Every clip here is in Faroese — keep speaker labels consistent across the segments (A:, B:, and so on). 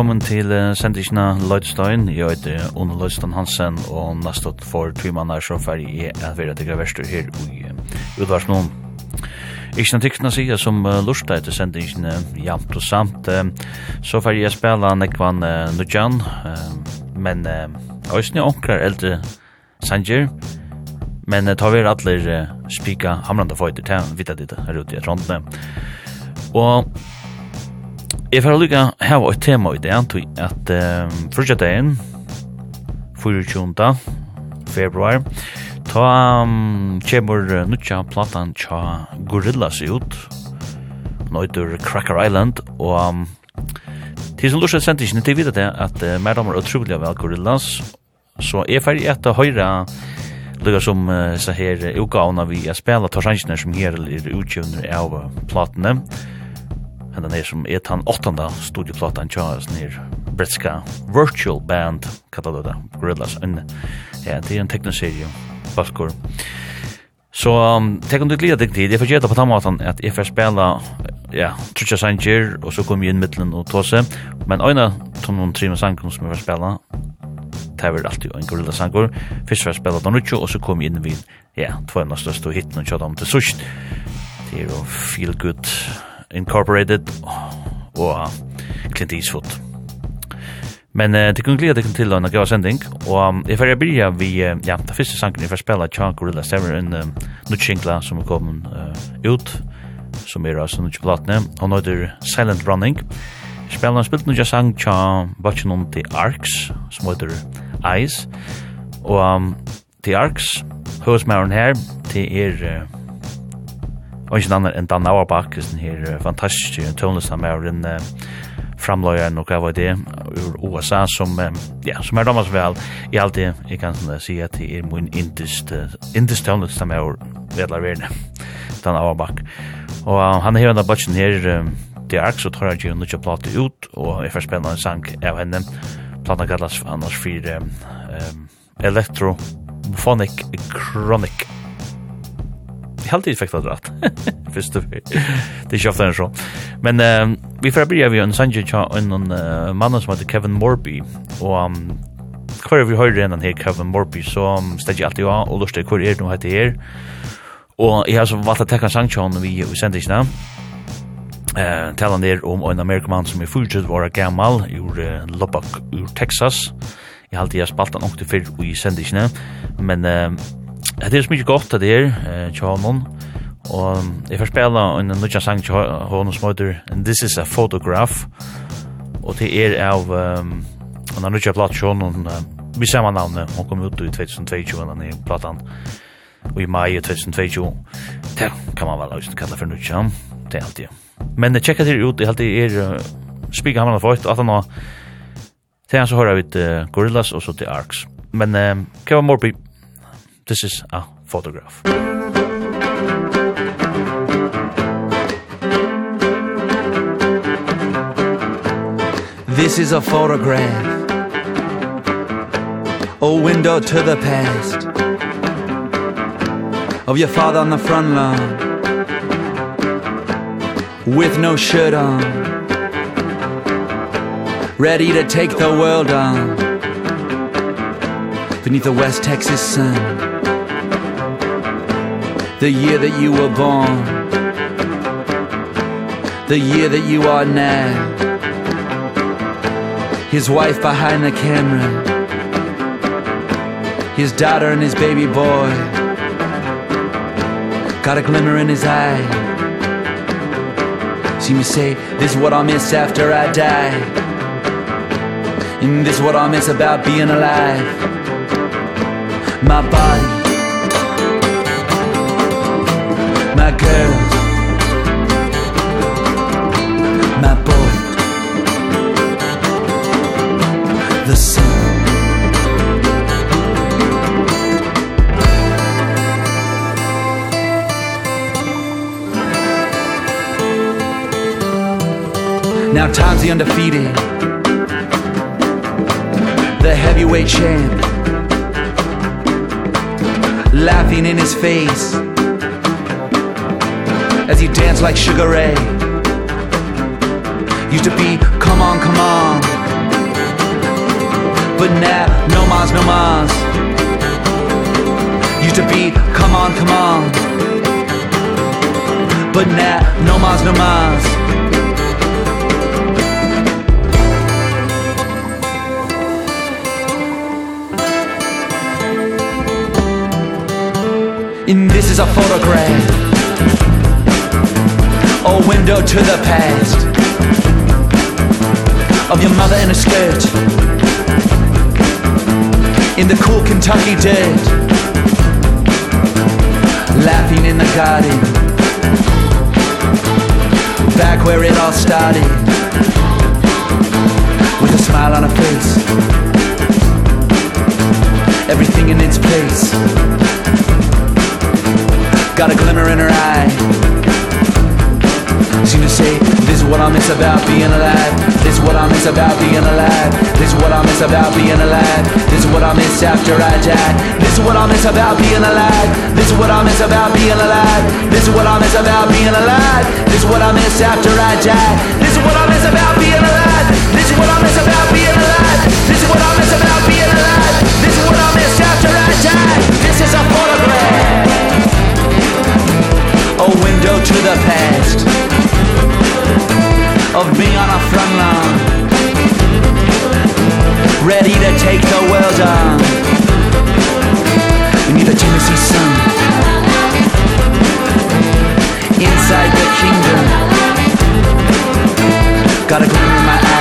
A: velkommen til uh, sendisjena Lloydstein. Jeg heter Ono Lloydstein Hansen, og nastot for tvi mannar så færg jeg er vera til graverstur her i uh, Udvarsnån. Ikke noe tykkene sier som uh, lursta etter sendisjene jamt og samt, uh, så færg jeg spela Nekvan uh, Nudjan, uh, men uh, òsne onkrar eldre sanger, men uh, ta vi atler uh, spika hamranda fighter til, vita dit her ute i Trondheim. Og Jeg får lykka hava et tema i det, antog at um, første dagen, 24. februar, ta um, kjemur nutja platan tja Gorillas ut, nøytur Cracker Island, og um, til som lusja sendt ikke, til vidt det at uh, mer damer utrolig vel Gorillas, så jeg får i etter høyre lukka som uh, så her utgavna vi spela tar som her er utgjøvner av platene, og Men den er som er den åttende studieplatan tja, sånn her britska virtual band, kallar det Gorillaz. En, ja, det er en teknoserie, Balkor. Så um, tenk om du glida deg tid, jeg får gjeta på den måten at jeg får spela ja, Trutja Sanger, og så kom jeg inn middelen og tåse, men øyne tog noen tre med som jeg får spela, det er alltid en Gorillaz sanger, Først får jeg spela den utjo, og så kom jeg inn vid, ja, tvøyna største og hitten og kjøtta om til sørst. Det er jo feel good Incorporated og Clint Eastwood. Men uh, det kunne glede deg til en gav sending, og um, jeg får begynne vi, uh, ja, det første sangen jeg får spille, Tja Gorilla Stemmer, en um, nutsjinkla som er kommet uh, ut, som er altså nutsjiplatene, og nå er det Silent Running. Spiller han spilt nutsja sang Tja Bachenon The Arcs, som heter Eyes, og um, The Arcs, høresmæren her, det er... Uh, og ikke annan enn Dan Auerbach, den her fantastiske tøvnløsene med over en framløyeren og hva det ur USA som, ja, som er damas vel. I alt det, jeg kan si at det er min indist indist tøvnløsene med over vedla verne Dan Auerbach. Og han er hevende bøtjen her det er så tar jeg ikke noe plate ut og jeg får spennende en sang av henne. Plata kallas annars for um, Electro Phonic Chronic alltid alltid fick det rätt. Först det Det är ju schysst så. Men eh vi får börja vi en Sanjay Cha en en uh, man som heter Kevin Morby och um, kvar vi hörde den här Kevin Morby så um, stäger alltid av och lustar kvar är det heter här. Och jag har så valt att ta en Sanjay vi vi sände inte. Eh tala ner om en amerikan som är fulltid var gammal ur uh, Lubbock ur Texas. Jag har alltid spalt han också för vi sände sändisne men eh Det er så mye godt det her, Tjånen. Og jeg får spela en nødja sang til hånden som heter And This Is A Photograph. Og det er av um, en nødja platt Tjånen, vi ser man navnet, hun kom ut i 2022, den er platan, og i mai 2022. Det kan man vel også kalla for nødja, det er alltid. Men tjekka det ut, det er alltid er spika hamna for 8, 18 år. Det er så hører vi til Gorillaz og så til Arks. Men, um, Kevin Morby, This is a photograph.
B: This is a photograph. A window to the past. Of your father on the front lawn With no shirt on. Ready to take the world on. Beneath the West Texas sun. The year that you were born. The year that you are now. His wife behind the camera. His daughter and his baby boy. Got a glimmer in his eye. See me say, this is what I'll miss after I die. And this is what I miss about being alive. My body. cœur Ma peau The sun. Now time's the undefeated. The heavyweight champ. Laughing in his face as you dance like Sugar Ray. Used to be come on come on. But now no mas no mas. Used to be come on come on. But now no mas no mas. And this is a photograph a window to the past. Of your mother in a skirt. In the cool Kentucky dirt. Laughing in the garden. Back where it all started. With a smile on her face. Everything in its place. Got a glimmer in her eye. Seem to say, this is what I miss about being alive This is what I miss about being alive This is what I miss about being alive This is what I miss after I die This is what I miss about being alive This is what I miss about being alive This is what I miss about being alive This is what I miss after I die This is what I miss about being alive This is what I miss about being alive This is what I miss about being alive This is what I miss after I die This is a photograph A window to the past of being on a front line. Ready to take the world on We need a Tennessee sun. Inside the kingdom. Got a gleam in my eye.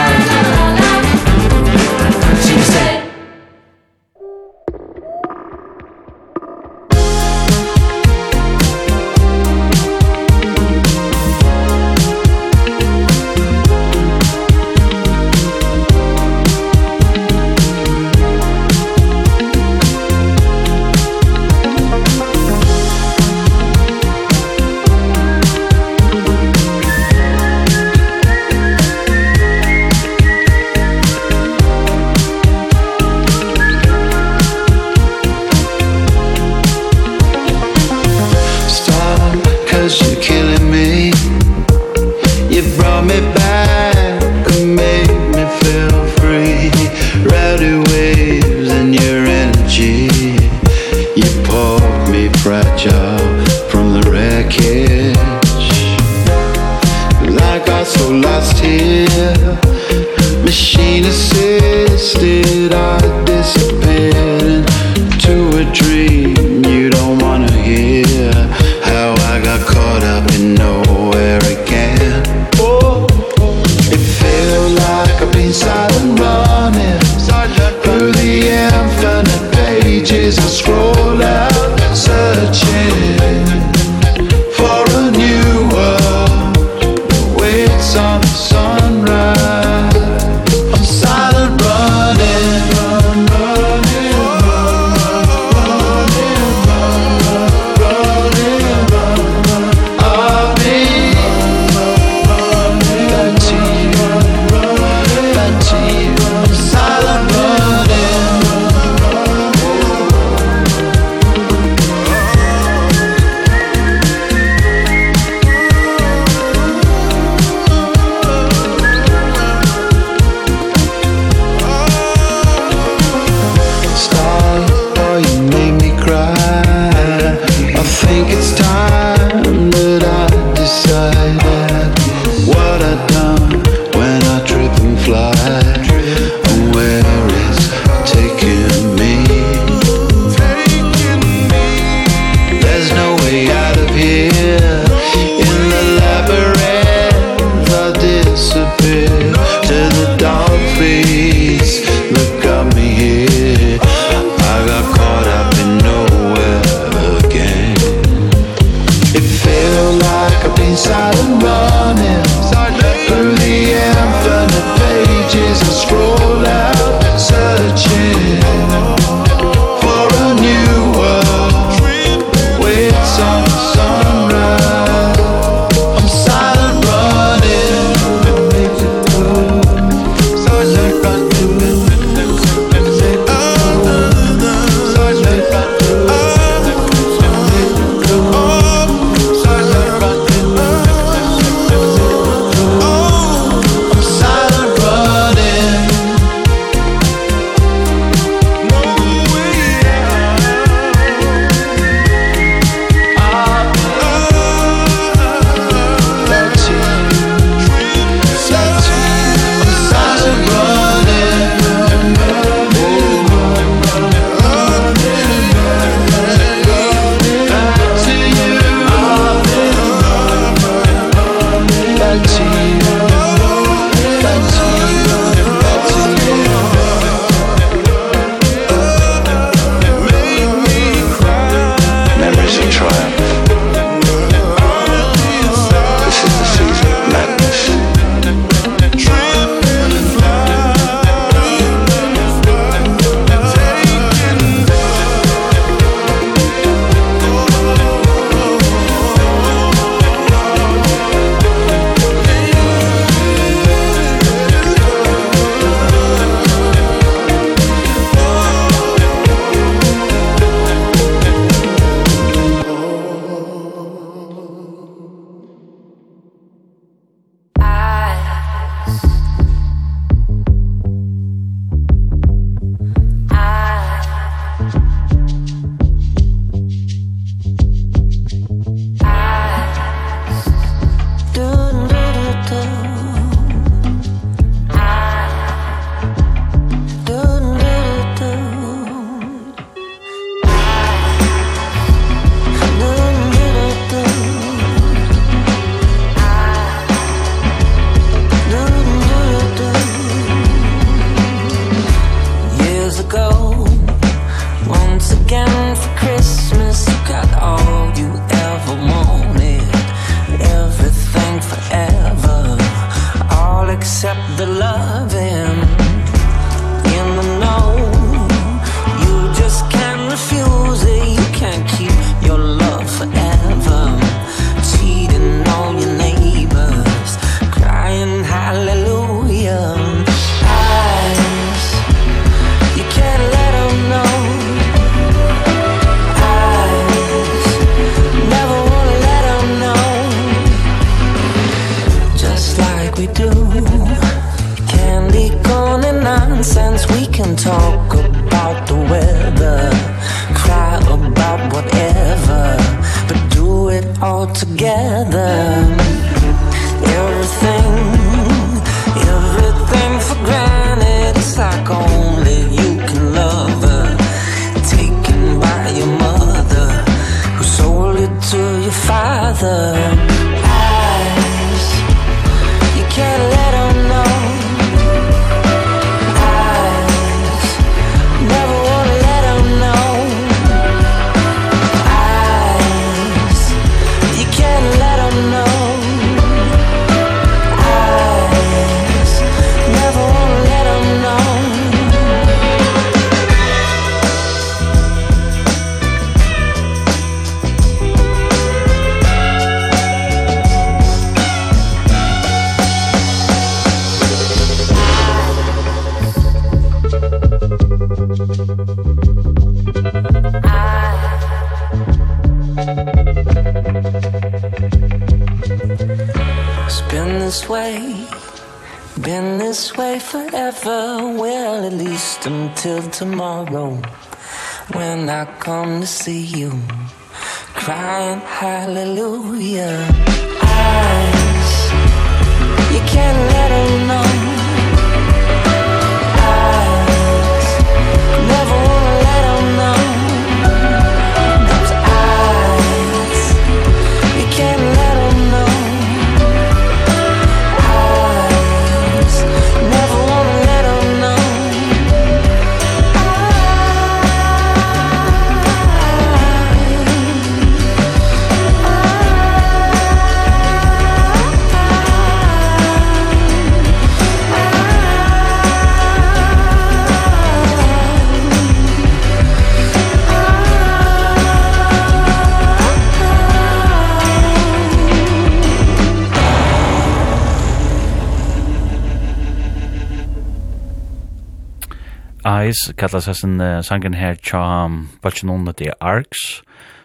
C: Eyes,
A: kallas hessen uh, sangen her tja um, Bachin under the Arcs.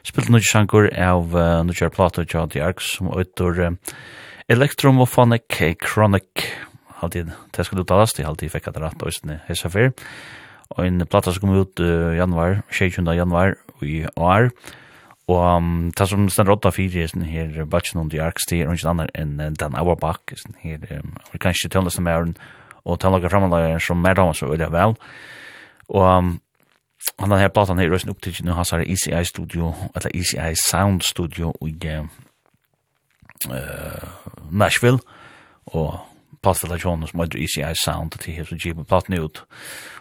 A: Spilt nudj sangur av uh, nudjar plato tja The Arcs som utur uh, Electromophonic Chronic. Haldi, det skal uttalast, jeg haldi fekk at det rett og hessa fyr. Og en plata som kom ut uh, januar, 20. januar i år. Og um, det som stender 8-4 er her Bachin under the Arcs, det er ikke annar enn Dan Auerbach, her um, amerikanske tøvnlesen med og tannlager framanlager som er damer så veldig vel. Og um, han har her platan her røsten opptidig nu hans har ECI Studio, eller ECI Sound Studio i uh, Nashville, og platfellation som heter ECI Sound til her som giver platen ut.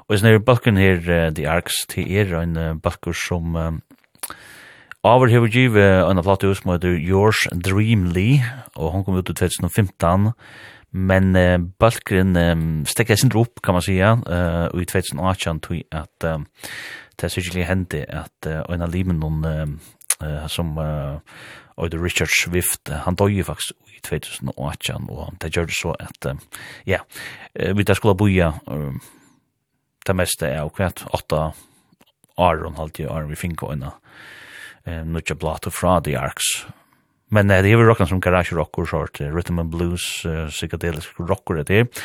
A: Og sånn er bakken her, uh, The Arcs, til er en uh, bakker som um, Aver hefur givet en av platet som heter Yours Dreamly, og hon kom ut i 2015, Men uh, Balkgren um, stekker sin drop, kan man säga, eh, og i 2018 tog at eh, det sikkert hendte at uh, en av limen noen eh, som uh, Oida Richard Swift, han døg faktisk i 2018, og det gjør det så at, ja, vi der skulle boja det meste er jo åtta år og en halvtid år vi finner å uh, nødja blato fra The Arks, Men uh, det er väl rockan som garage rock och short rhythm and blues uh, psychedelic rock og det. er.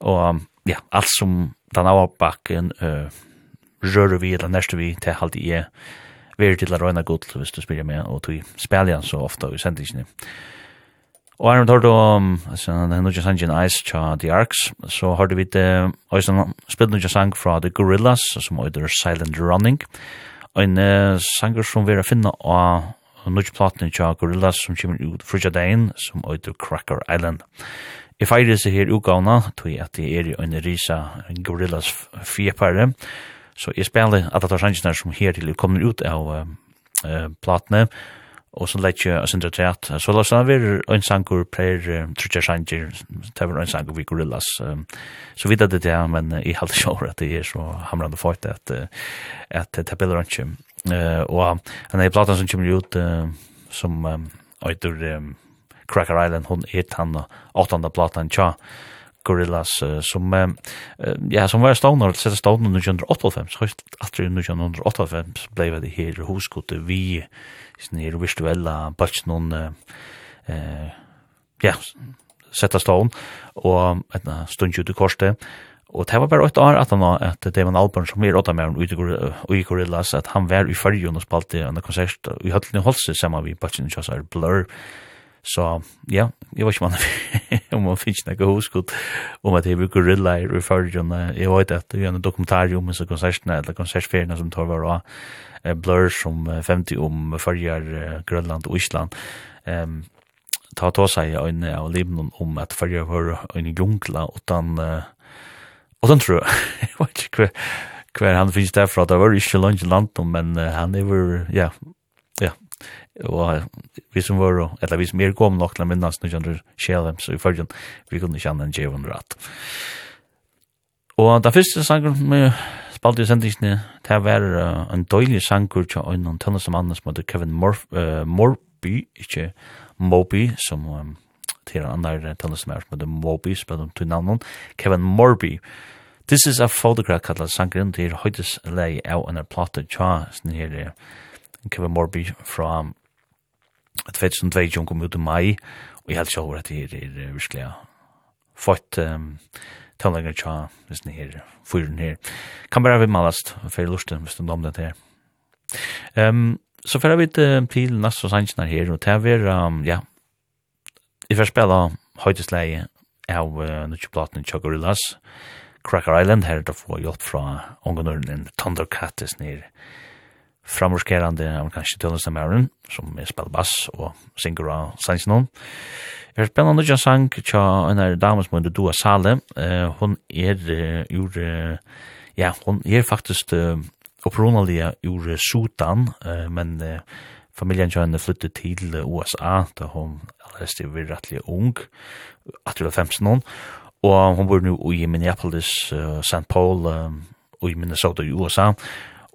A: Og um, ja, alt som den av bakken uh, rører vi eller nærste vi til halvt i er veri til å Rona godt, hvis du spiller med og tog spiller han så ofte i sentingen. Og her har du om, altså, det er noe sang sangen Ice tja The Arcs, så har du vidt, og spilt noe sang fra The Gorillas, som er Silent Running, og en uh, sanger som vi har finnet av nødj platen tja Gorillaz som kommer ut frutja dagen som øyder Cracker Island. Jeg feirer seg her utgavna, tog at det er i en risa Gorillaz fjepare, så jeg spiller alle tar sannsjene som her til kommer ut av uh, uh, platene, og så lett jeg sin retreat. Så la oss være en sangur per uh, trutja sanger, det var en sangur vi gorillas, Um, så vidt det det, men uh, jeg halte sjåre at det er så hamrande fort at, uh, at det er bilder ikke Eh och han är plattan som kommer ut som åter Cracker Island hon ett han åttonde plattan tja Gorillas som ja som var stående sätta nu under 85 så att det under 85 blev det här husgott vi snir virtuella batch någon eh ja sätta stående och ett stund ut i korset Og det var bare ett år at han att det var en album som er åtta med han ui i Gorillas att han var i fyrjun og spalte en konsert i Höllen i Holse samma vi Bachin Chas är blur. Så ja, jeg vet inte man om man finnes något huskut om at jeg var Gorilla i färgen. Jag vet at det är en dokumentär om disse konsertene, eller konsertferiene som tar var blur som 50 om färger Grønland og Island. Um, ta ta seg i øynene av Libanon om at färger var en jungla utan uh, Og den tror jeg. Jeg vet ikke hva, hva han finnes derfra. Det var ikke langt i landet, men han er jo, ja, ja. Og vi som var, eller vi som er kom nok til å minnes når kjenner Sjelheim, så i følgen, vi kunne kjenne en djevn rett. Og den første sangen med spalte i sendingsene, det var uh, en døylig sanger til en tønnes som andre som heter Kevin Morby, ikke Moby, som um, til en annen tennismær som heter Moby, spiller til navnet, Kevin Morby. This is a photograph kallet sangren til høydes lei av en plate tja, sånn her Kevin Morby fra 2002 som kom ut i mai, og jeg helst over at det er er virkelig fått um, tannlegger tja, sin her fyren her. Kan bare vi malast, for jeg lusten, hvis du nom det her. Um, så fyrir vi til næst og sannsnar her, og til det er, um, ja, Jeg får spela høytesleie av uh, Nutsjoplaten i Gorillas, Cracker Island, her er da få hjelp fra ungenøren Thundercattes nere framorskerande amerikanske tøllestamæren, som er spiller bass og synger av sangen Jeg har spennende andre sang tja en av damen som heter Dua Sale. Uh, hun er uh, ur, uh, ja, hun er faktisk uh, opprinnelig ur Sudan, uh, men uh, Familjen Johanne flyttet til USA, da hun allerede stiv var rettelig ung, at det var 15 år, og hun bor nu i Minneapolis, uh, St. Paul, um, og i Minnesota i USA,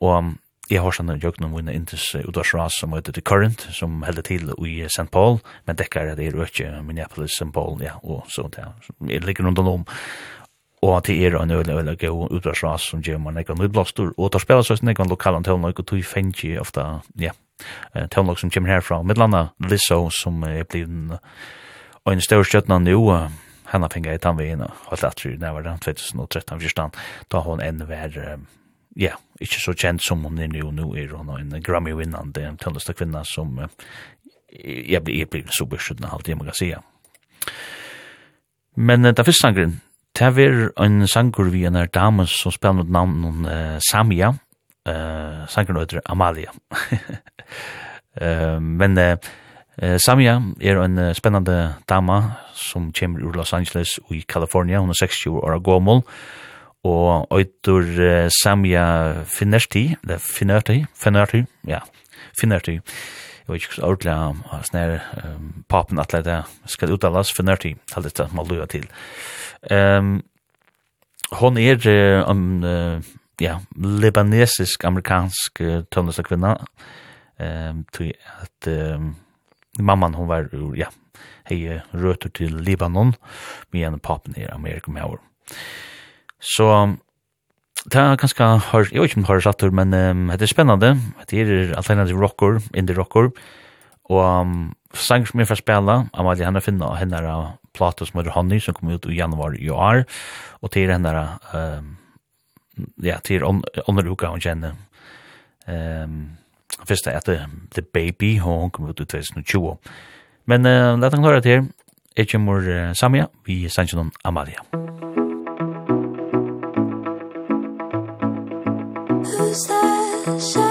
A: og jeg har sånn jøkken om en intes utdagsras som heter The Current, som helder til i St. Paul, men dekker at det er ikke Minneapolis, St. Paul, ja, og så det ja, ligger rundt om, og til er en øyne øyne gøy utdagsras som gjør man ikke nødblåstor, og tar spela så nekvann lokalen til noe, og tog fengi ofta, ja, eh tonlock som kommer härifrån Midlanda Lizzo som är blivit en stor stjärna nu han har fingrat han vid inne och att det när var det 2013 förstan då hon en vär ja inte så känd som hon är nu nu är hon en Grammy vinnande en tonlock kvinna som jag blir jag blir så beskjuten allt jag måste säga men det första sangren Det er en sangur vi en er dame som spiller spelade namn uh, Samia, eh sangen heter Amalia. Ehm men eh Samia er en spennande dama som kommer ur Los Angeles i California. Hon er 60 år gammel og Øytur Samia Finerti, eller Finerti, Finerti, ja, Finerti. Jeg vet ikke hva ordentlig um, papen at det skal uttales Finerti, halda dette må lua til. Um, hon er um, uh, ja, libanesisk-amerikansk uh, tøvnløsa kvinna, um, til at um, mamman hon var ja, hei røter til Libanon, med en papen i Amerika med år. Så, det er ganske, har, jeg vet ikke om har satt men um, det er spennende, det er alternativ rocker, indie rocker, og um, sang som jeg får spela, Amalie henne finna, henne er plata som heter Honey, som kom ut i januar i år, og til henne er, um, ja, til andre uka hun kjenner. Um, Først er det The Baby, og hun kom ut i 2020. Men uh, la den klare til, jeg kommer uh, Samia, vi sender noen Amalia.
D: Who's that?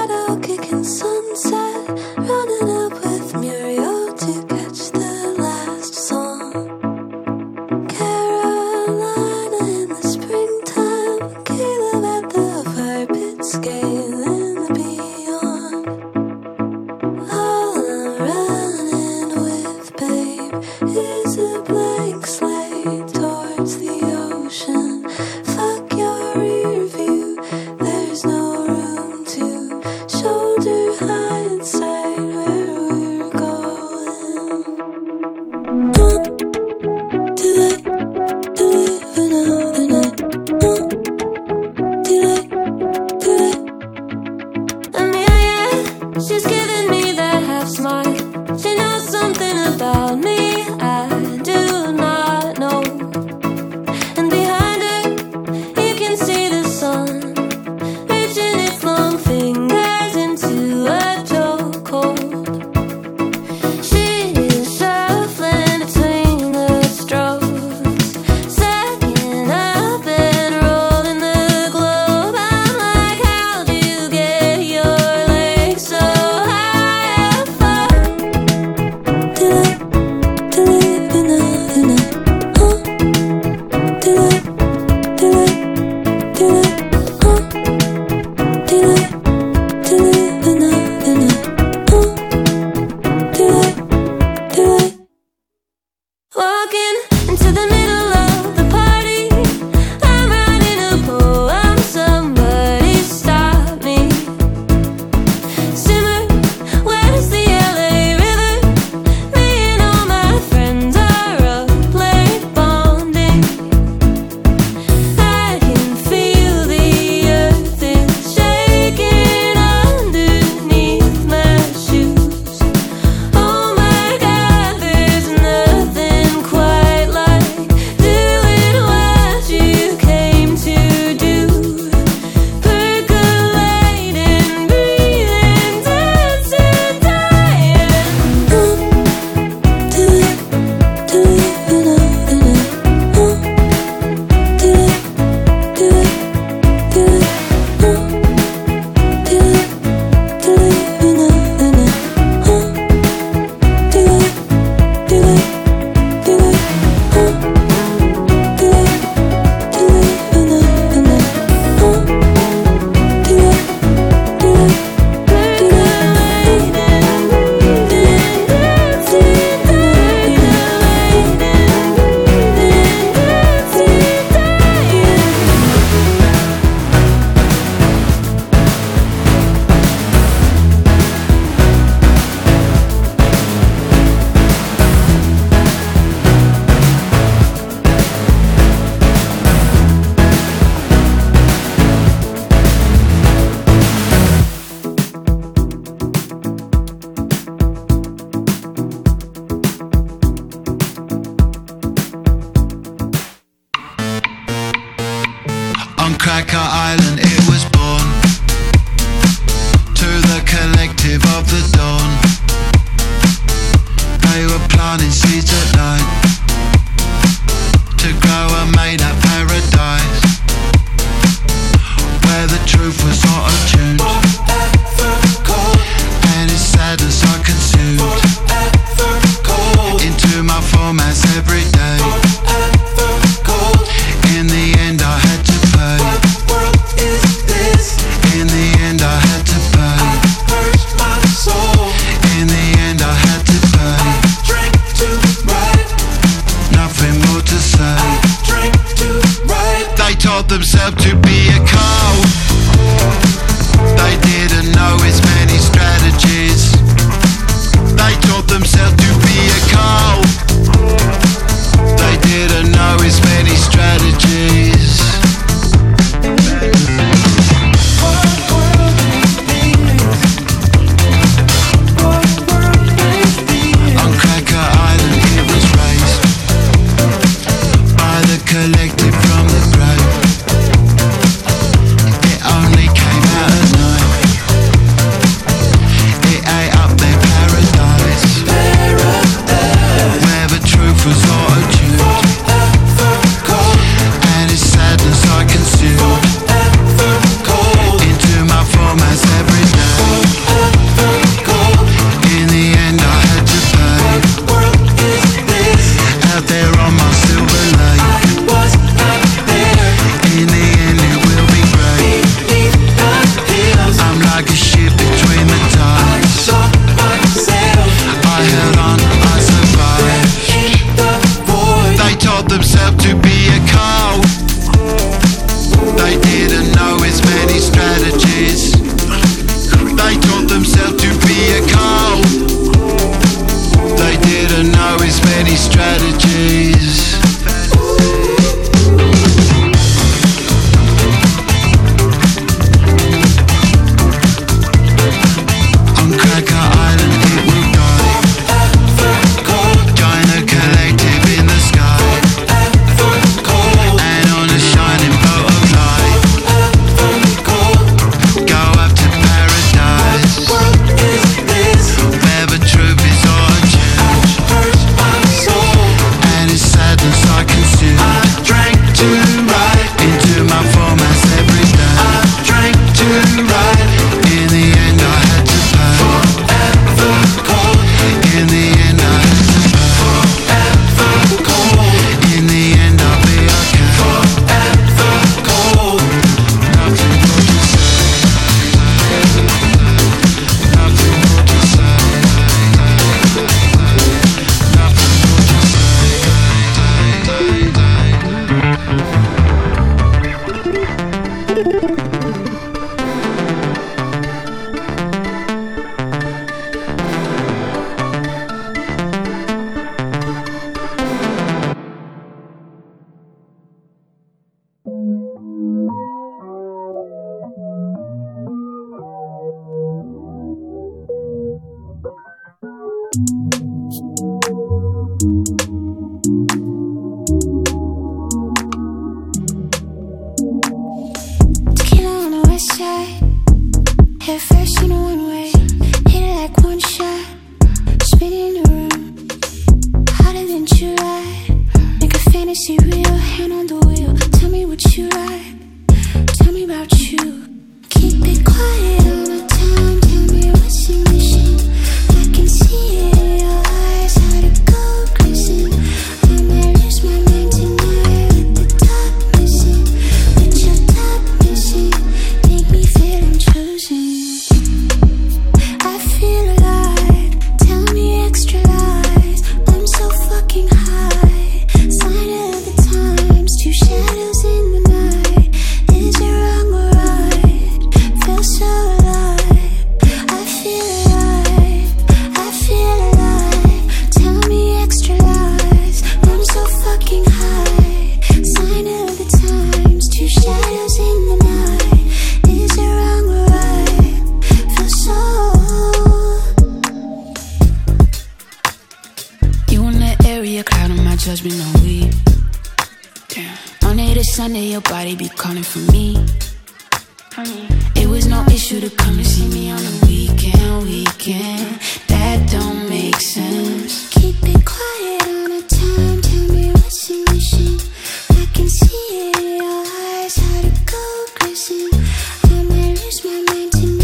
E: change my
D: mind tonight.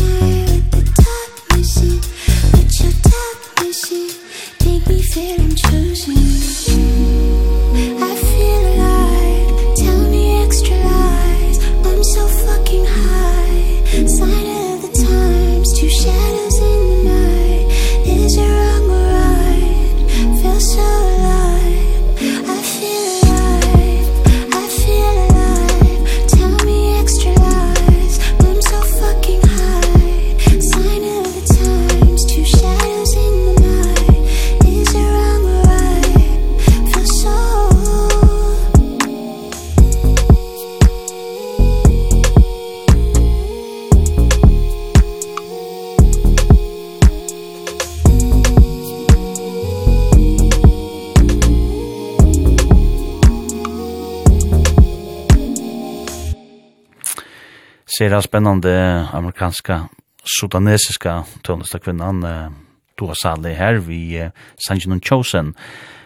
A: ser en spännande amerikanska sudanesiska tonesta kvinnan eh, Dua Sali her vi eh, Sanjinon Chosen.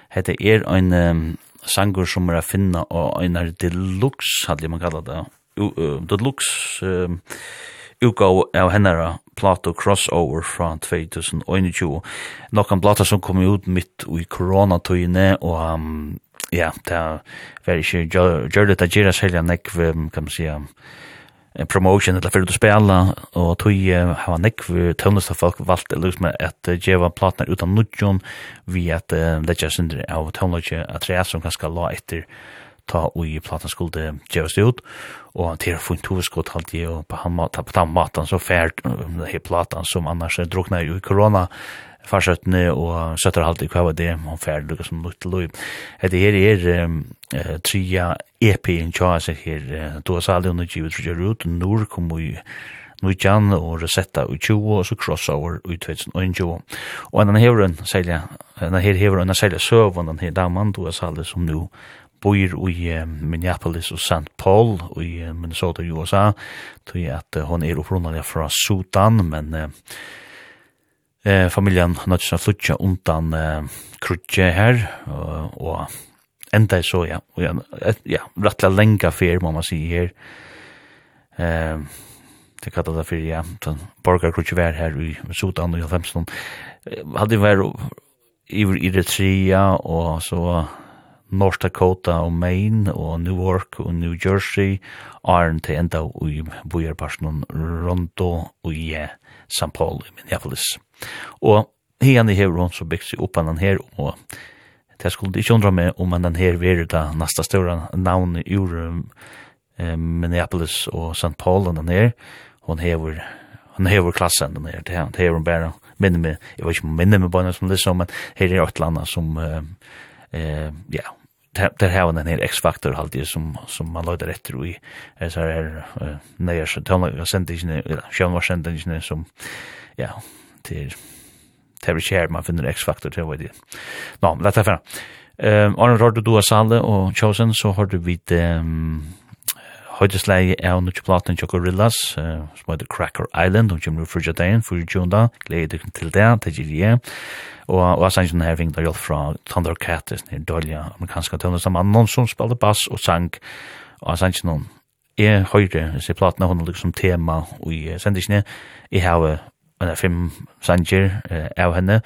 A: Hette er en um, sangur som er finna og en er deluxe hadde man kallat det U, uh, deluxe um, utgave av hennara plato crossover fra 2021 nokkan plata som kom ut mitt i koronatøyene og um, ja, det var ikke gjør det at gira selja nekv, kan man sija promotion eller för att spela och tog har han nick för folk valt det liksom att geva platnar utan nudjon vi att lägga sönder av tonlogi att det som kanske la efter ta og i skuld skulle geva sig ut og han tar fint huvudskott halt det och på han på den maten så färd den här som annars drunknar i corona farsøttene og søtterhalte i hva var det, og færd lukka som lukt til lov. Det her er um, uh, tria EP in tja seg her, uh, då sa alle under givet tria rut, nord kom i Nujan og Rosetta i 20 og så crossover i 2021. Og han hever en selja, han her hever en sælja søvn, han her damen, du er sælja som nu bor i uh, Minneapolis og St. Paul i uh, Minnesota i USA, tog at uh, hon er opprunnelig fra Sudan, men uh, eh, familjen nødvendig å flytja undan eh, krutje her, og, og enda så, ja, og, ja, ja rettla lenga fyr, må man si her. Eh, det kallar det fyrir, ja, den borgarkrutje var her i Sudan og i 15. Hadde vært i Eritrea og så North Dakota og Maine og Newark og New Jersey er til enda i bojarparsen Rondo og i St. Paul i Minneapolis. Og hene hever hon så byggt seg opp annan her, og det skulle ikke undra meg om annan her veri da nasta større navn ur eh, Minneapolis og St. Paul annan her, hon hever hon hever klassen den her, det hever hon bare minne meg, jeg vet ikke om minne meg bare som det som, men her er et landa som eh, ja, der har den her X-faktor alltid som som man leder efter i så här när jag så tar jag sent inte var sent som ja til det er man finner X-faktor til, vet jeg. Nå, men dette er fra. Um, Arne, har du har Sale og Chosen, så har du vidt um, høydesleie av Nutsjeplaten til Gorillas, uh, som heter Cracker Island, og kommer for Jadain, for Junda, gleder dere til det, til gir. Og, og jeg sannsyn her vinner hjelp fra Thundercat, den dårlige amerikanske tøvnene, som mannen som spiller bass og sang, og jeg sanger noen Jeg høyre, så platen har hun liksom tema, i sendisene. jeg har en fem sanger eh, av henne,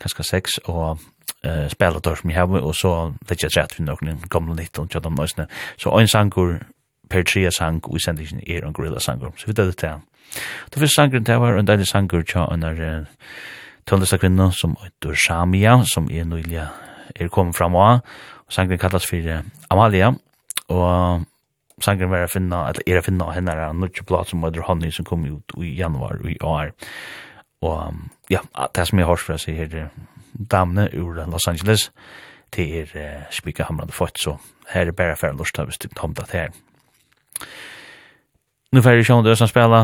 A: kanskje seks, og uh, spela dår som jeg har, og så litt jeg rett for noen gamle nytt, og tjadam nøysene. Så en sanger per tre sang, og i sendingen er en gorilla sanger, så vi det til han. Det første sangeren til var en deilig sanger tja en av uh, tøndesta kvinna som heter Samia, som er nøylig er kommet fram av, og sangeren kallas for uh, Amalia, og sangen var å finne, eller er jeg finna henne er en nødvendig plat som Mødre Honey som kom ut i januar i år. Og ja, det som jeg har fra seg her, damene ur Los Angeles, det er uh, spika hamrande fått, så her er bare færre lort av hvis du kom det her. Nu færre sjån døs han spela,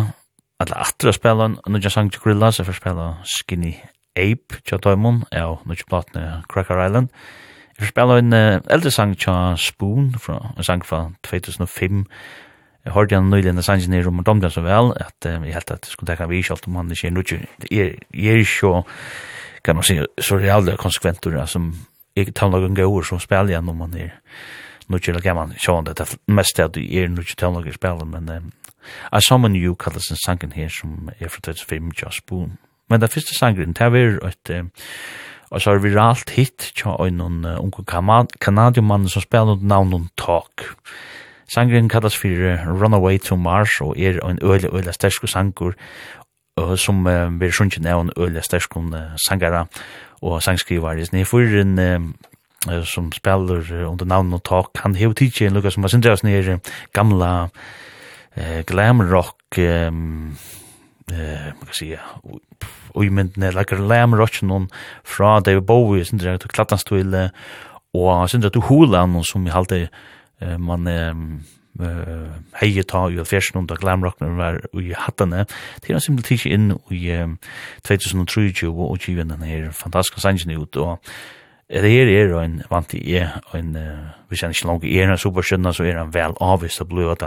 A: eller atre å spela, nu jeg sang til Grilla, så jeg får spela Skinny Ape, tja døymon, ja, nu jeg platne Cracker Island, og Jeg spiller en uh, eldre sang tja Spoon, fra, en sang fra 2005. Jeg hørte han nylig en sang nere om domden så vel, at uh, jeg helt at jeg skulle tenke vi ikke om han ikke er nødvendig. Jeg er ikke, kan man si, så reale konsekventur, som jeg tar noen gøyere som spiller igjen om han er nødvendig, eller man sjå han det, er mest er at du er nødvendig til noen spiller, men um, I Summon You kalles en sangen her som er fra 2005 tja Spoon. Men det første sangen, det er et, uh, Og så har vi ralt hit tja en uh, unge kanadiomann som spiller under navnet Talk. Sangren kallas for Runaway to Mars og er en øyla øyla sterske sangur uh, som uh, vi sunnkjen er en øyla sterske uh, sangara og sangskrivar. Nei, for en uh, som spiller under navnet Talk, han hever tidsi en lukka som var sindra oss nere gamla uh, glam rock um, eh man kan säga och i men när lam rock on fra David Bowie sin direkt och klattan stol och sen att hula holan som i halde man eh heje ta ju fashion under glam rock när var i hade det det är simpelt inte in i 2003 och ju den här fantastiska sangen ut. Och Det er er en vant i en, vi han ikke långt er en superskjønner, så er han vel avvist å bli at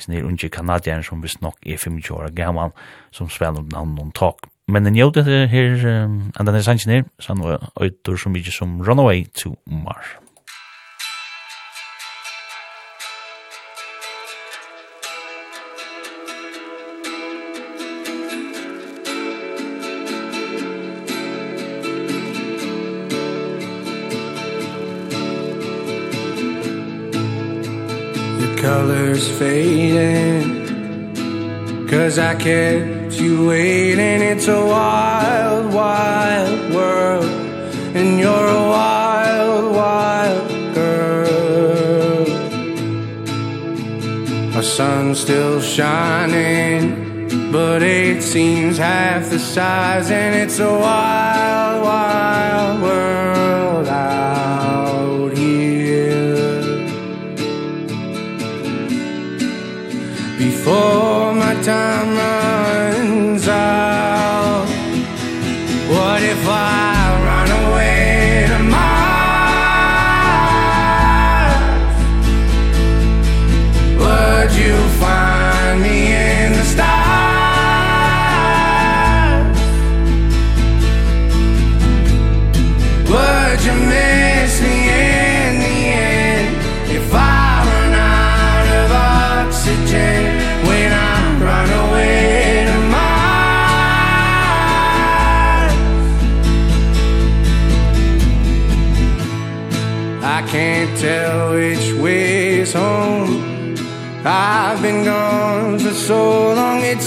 A: snir unge kanadien som visst nok er 25 år gammal som spiller under navn noen tak. Men den gjør det her, um, and den er sannsynir, sann og øyder så mykje som Runaway to Mars.
F: colors fading. Cause I kept you waiting. It's a wild, wild world. And you're a wild, wild girl. Our sun's still shining But it seems half the size. And it's a wild, wild world. for my time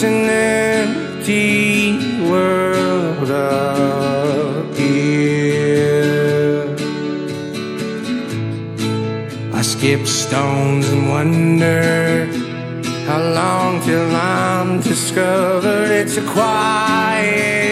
F: an empty world up here. I skip stones and wonder How long till I'm discovered. It's a quiet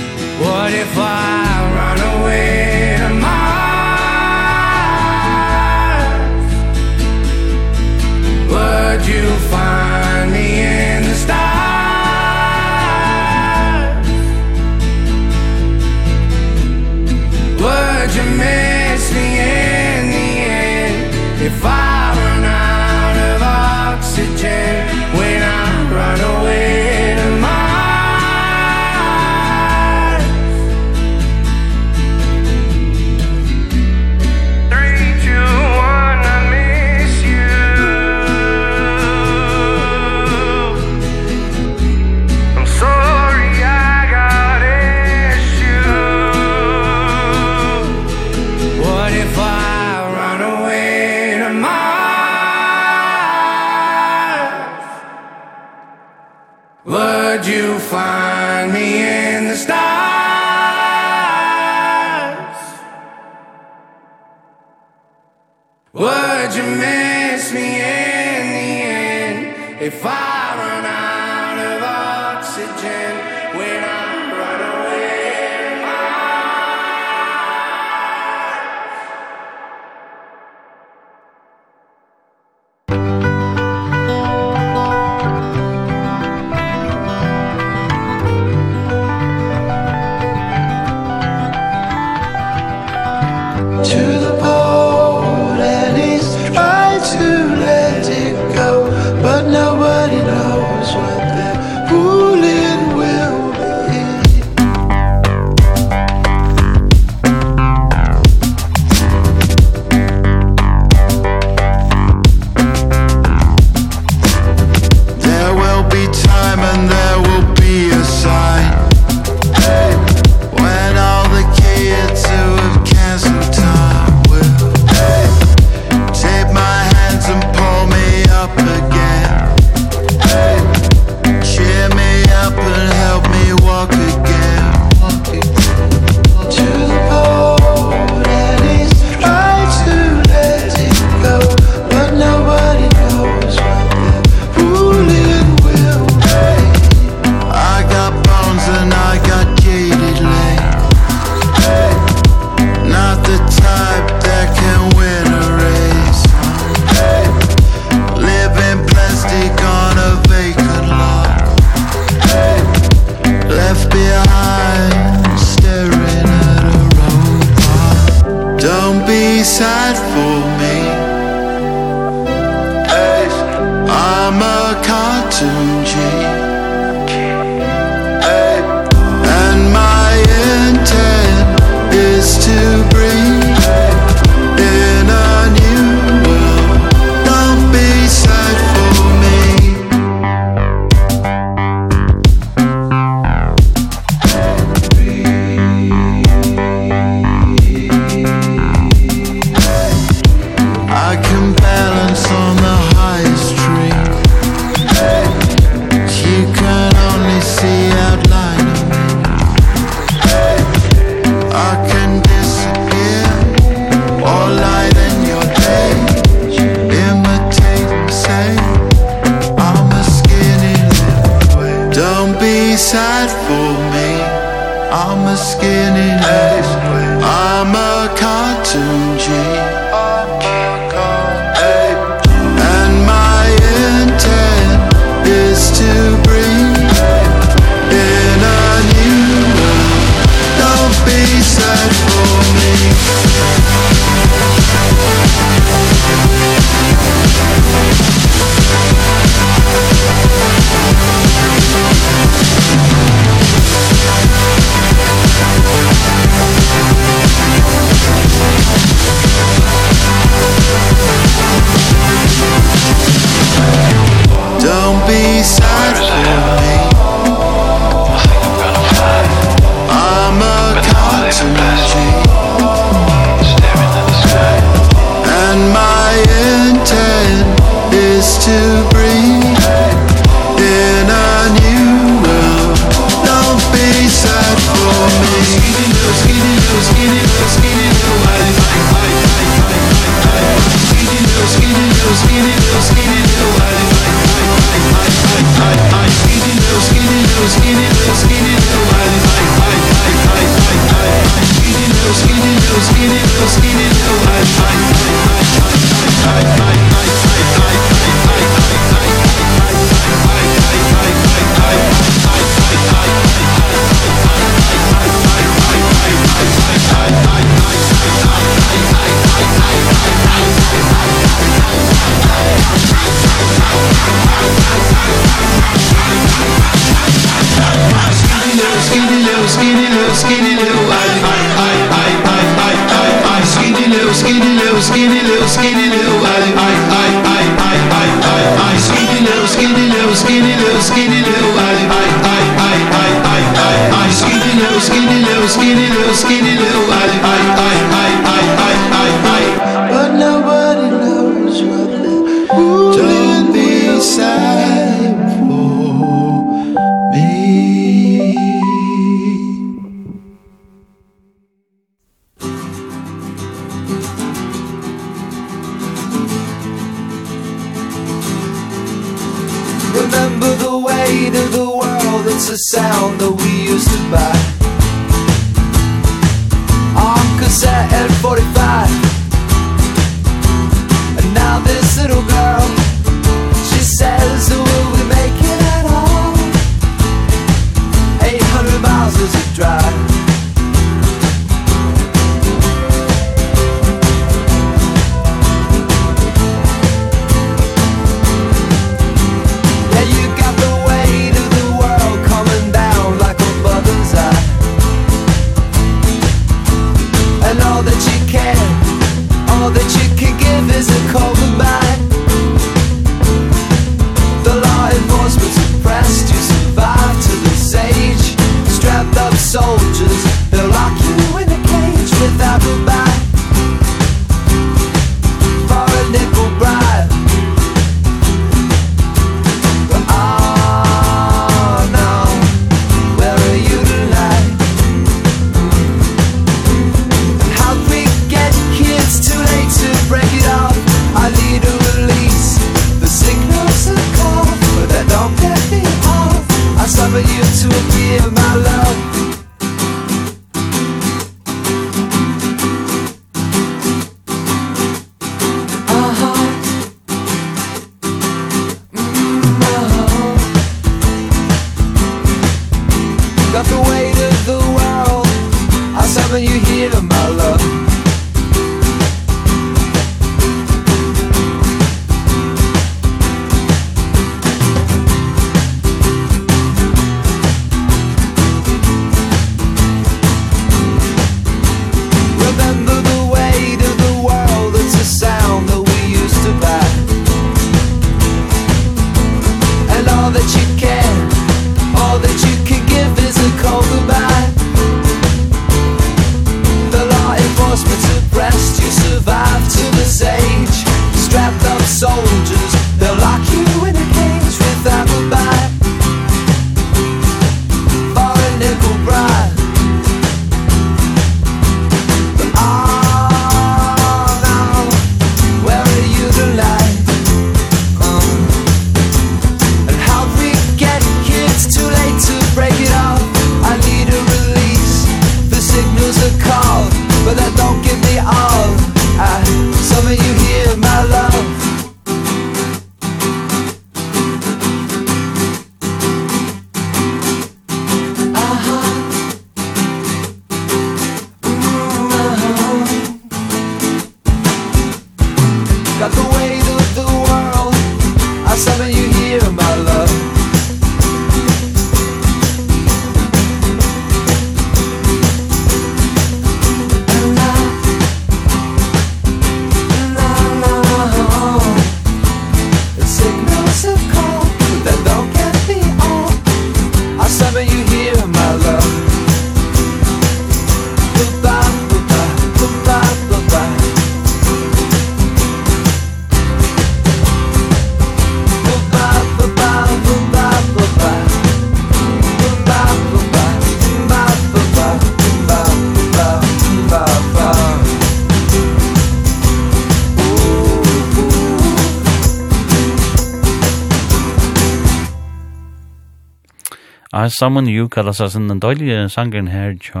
B: Summon You
A: kallas as den døylige sangeren her tja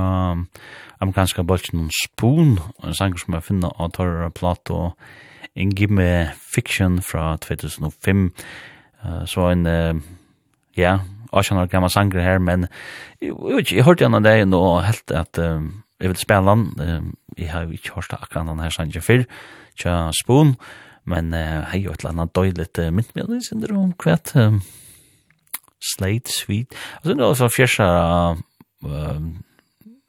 A: amerikanska bølsen Spoon, en sanger som jeg finner av torra Plato, en gimme Fiction fra 2005, uh, så en, uh, ja, Asjan har gammal sanger her, men jeg, jeg hørte han av deg nå helt at um, jeg vil spela den um, jeg har jo ikke hørt akkurat den her sanger før, tja Spoon, men uh, hei jo et eller annet døyligt uh, myndmedelig synder om kvett, um, Slate Sweet. Alltså det var så fjärsa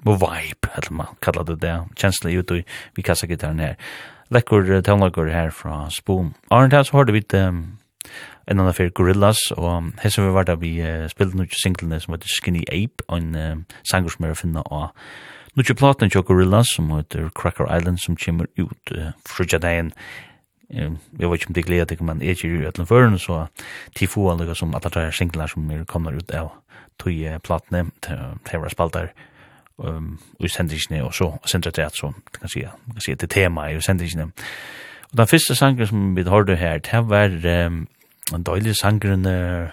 A: Mo vibe, eller man kallar det det. Kjensla ut i vi kassa gitarren her. här. uh, tonlager her fra Spoon. Arne Tals, hørte hörde vi um, en annan fyrir Gorillaz, og här som vi var da vi uh, spilte nu singlene som heter Skinny Ape og en uh, sanger som er å finna av nu platen til Gorillaz, som heter Cracker Island som kommer ut uh, från jag vet inte om det gleder ikke, men är ju i Øtland Føren, så de få alle som att det är singlar som er kommer ut av tog platne det var spalter, um, og sendingene, og så sendret det, så kan si, kan si, det tema i sendingene. Og den første sangen som vi hørte her, det var um, en døylig sangren uh,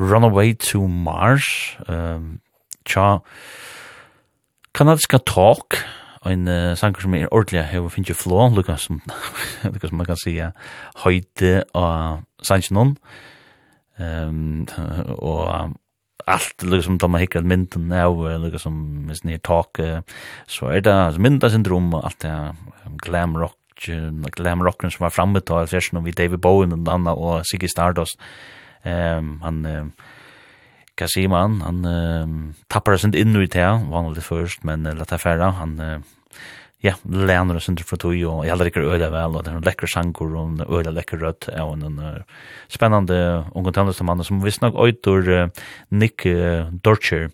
A: Runaway to Mars, um, tja, kanadiska talk, en uh, sanger som er ordentlig her, og finner flå, lukka som, lukka som man kan sige, høyde og sanger noen, um, og allt som de har hickat mynden lukka som med sin talk så er det alltså mynda syndrom och allt det glam rock glam rocken som var framme til, alltså vi David Bowen och Anna og Siggy Stardust. Ehm han uh, hva sier man, han uh, tappar sin inn i det, vanlig først, men uh, lett affæra, han uh, ja, lener oss under fra tog, og jeg liker øyla vel, og det er en lekker sanger, og en øyla lekker rødt, og en uh, spennende unge tannløste mann, som visst nok øyder uh, Nick uh, Dorcher,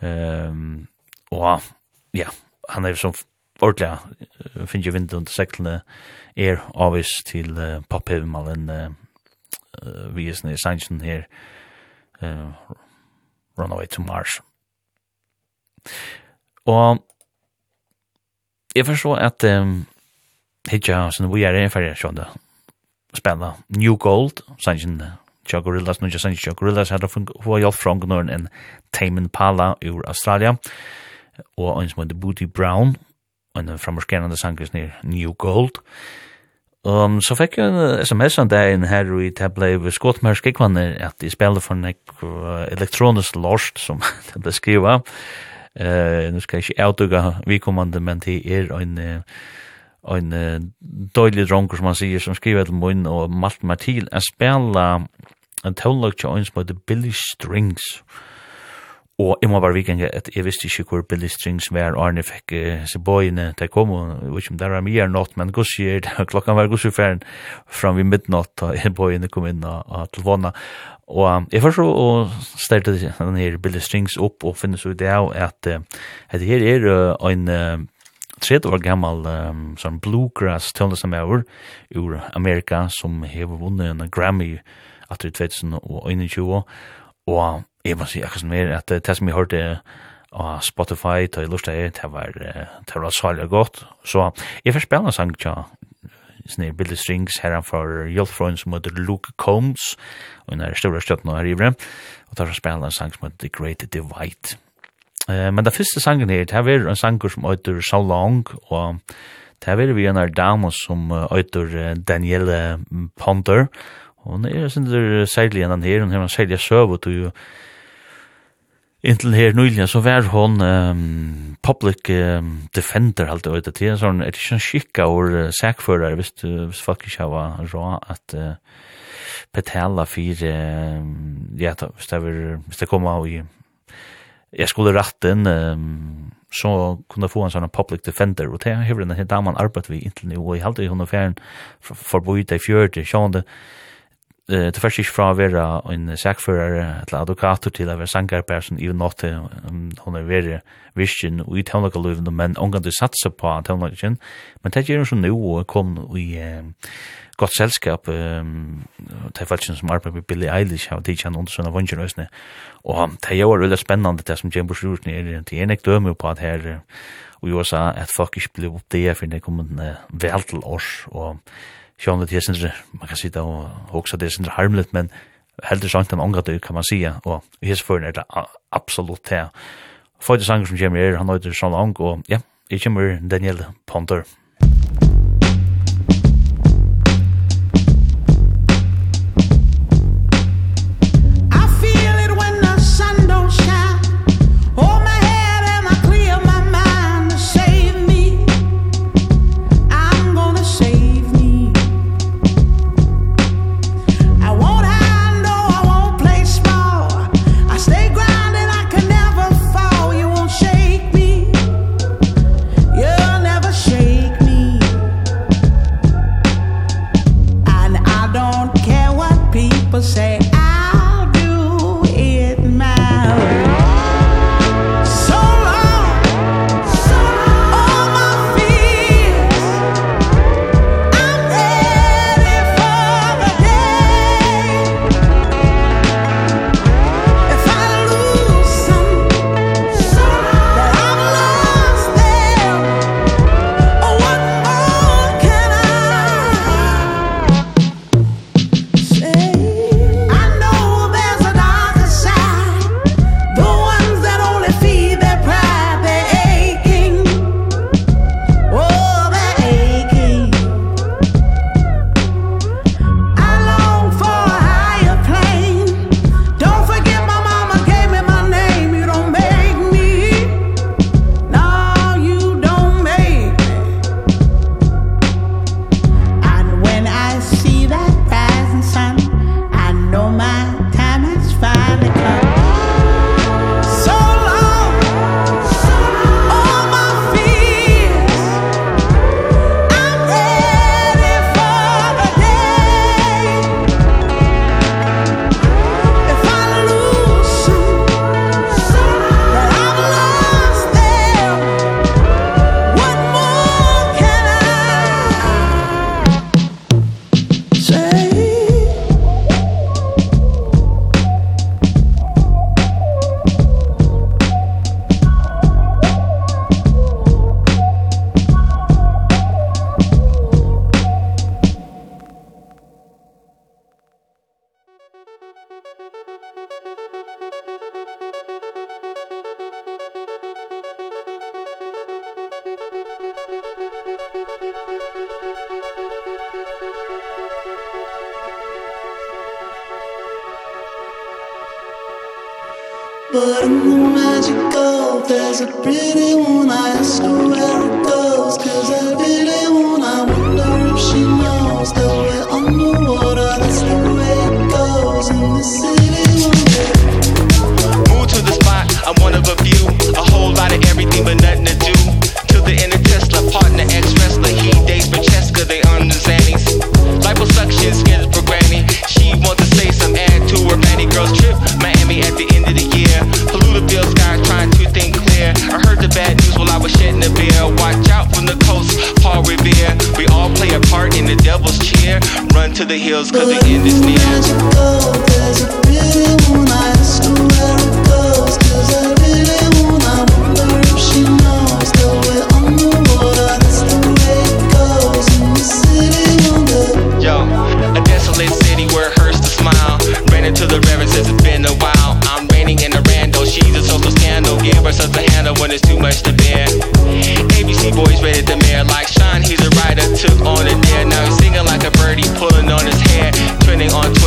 A: um, og ja, han er som ordentlig, uh, finner jo vindu under seklene, er avvis til uh, papphevmalen, uh, uh, vi er sannsyn her, uh, Runaway to Mars. Og jeg forstår at um, hitja, sånn, vi er i ferie, sånn det, spennende. New Gold, sannsyn Tja Gorillas, nu just Tja Gorillas hade få hjälp fra Gunnar en Tame Impala ur Australia, og en som heter Booty Brown en framörskenande sankers ner New Gold Um, så fikk jeg en sms en dag inn her i det ble skått med skikvannet at de spiller for en elektronisk lorst som det ble skrivet. Uh, nu skal jeg ikke avdugge vikommande, men det er en en uh, døylig dronker som han sier som skriver til munn og malt meg til å spela en tålag til en som heter Billy Strings og Og jeg må bare vikenge at jeg visste ikke hvor Billy Strings var Arne fikk uh, se bøyene til å komme, og jeg vet ikke om det var mye nått, men gussier, klokkan var gussier færen fram vid midnatt da bøyene kom inn av telefona. Og jeg først og stelte her Billy Strings opp og finnes ut det av at, uh, at her er uh, en uh, tredje år gammal um, sånn bluegrass tøvnlesamøver ur Amerika som hever vunnet en Grammy at i 2021 og jeg må si akkurat som er, at det som jeg hørte av Spotify, da jeg lurte det, var, det var særlig godt. Så jeg får spille en sang tja, sånne Billy Strings her for Jolfrøen som heter Luke Combs, og hun er større støtten og her i vrem, og tar så spille en sang som heter The Great Divide. Uh, men den første sangen her, det var en sang som heter So Long, og det var vi en av dame som heter Danielle Ponder, Hon er sin där särlig än her, hon har en särlig söv och inntil her nyligen så var hon um, public um, defender halt det det ikke är sån ett uh, sækfører, hvis, sakförare hvis folk ikke har rå at uh, betala for, uh, ja då hvis det var, hvis det kom av i jeg skulle rette inn, um, så kunne få en sånn public defender. Og det har hur den damen arbetat vi intil nu halte i halt hon affären i fjørte, sånn det, eh det först fra å være en sakförare eller advokat till att vara sankarperson i något hon er veldig vision og i tonliga livet men omgang du satsa på att men det gjør hun så nå og kom i godt selskap ehm det fallet som arbetar med Billy Eilish og de kjenner under såna vanjorna Og det gjør veldig spennende det som James Root det er enig døme på at her og jag sa at folk ikke blir upp det för det kommer vel til oss og Sjón det är man kan sitta och också det är sindre men heldur sant en ångat kan man sjá og hes för er absolut här. För det sanger som Jimmy han heter Sjón Ang och ja, jag kommer Daniel
G: Ponder.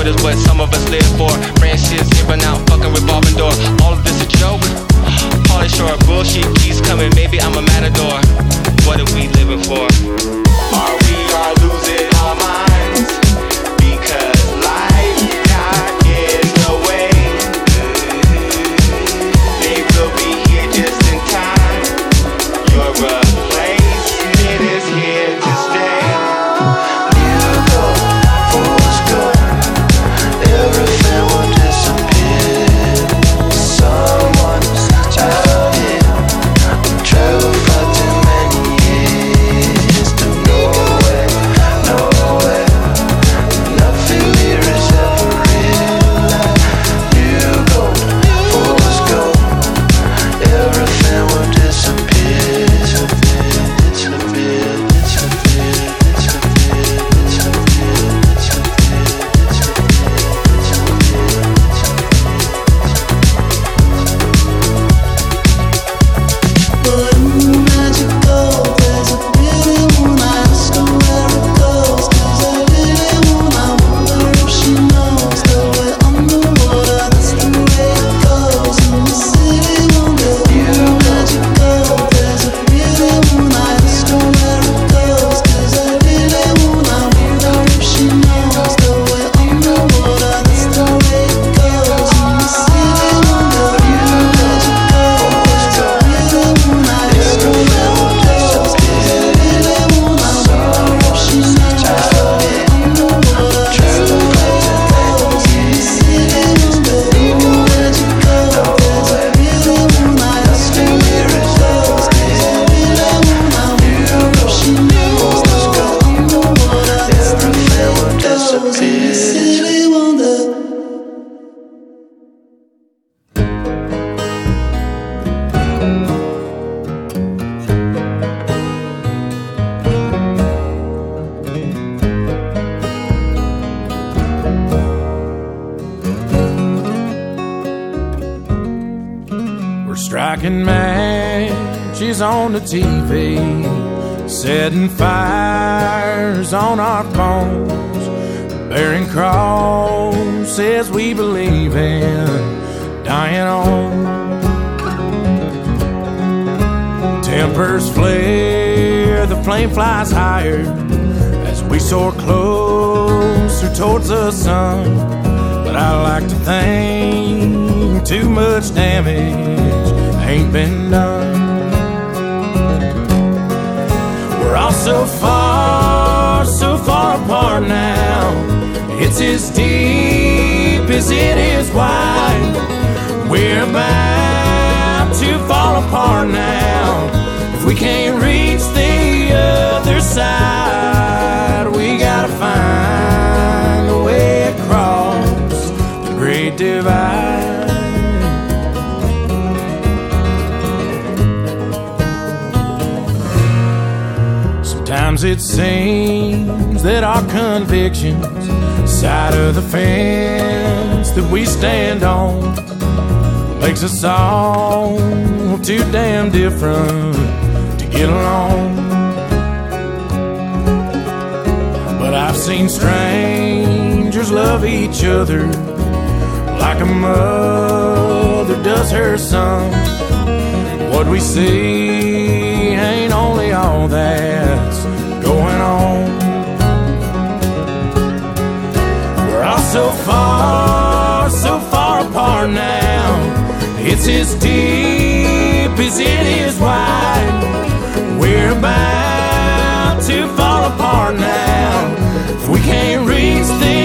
G: What
E: is what some of us live for. Brand shit's here but now fucking revolving door. All of this a joke? Polish or bullshit keeps coming Maybe I'm a matador. What are we living for?
F: about to fall apart now. If we can't reach the other side We gotta find a way across the great divide. Sometimes it seems that our convictions Side of the fence that we stand on makes us all too damn different to get along. But I've seen strangers love each other Like a mother does her son. What we see ain't only all that's going on. We're all so far, so far apart now is as deep as it is wide We're about to fall apart now. If we can't reach the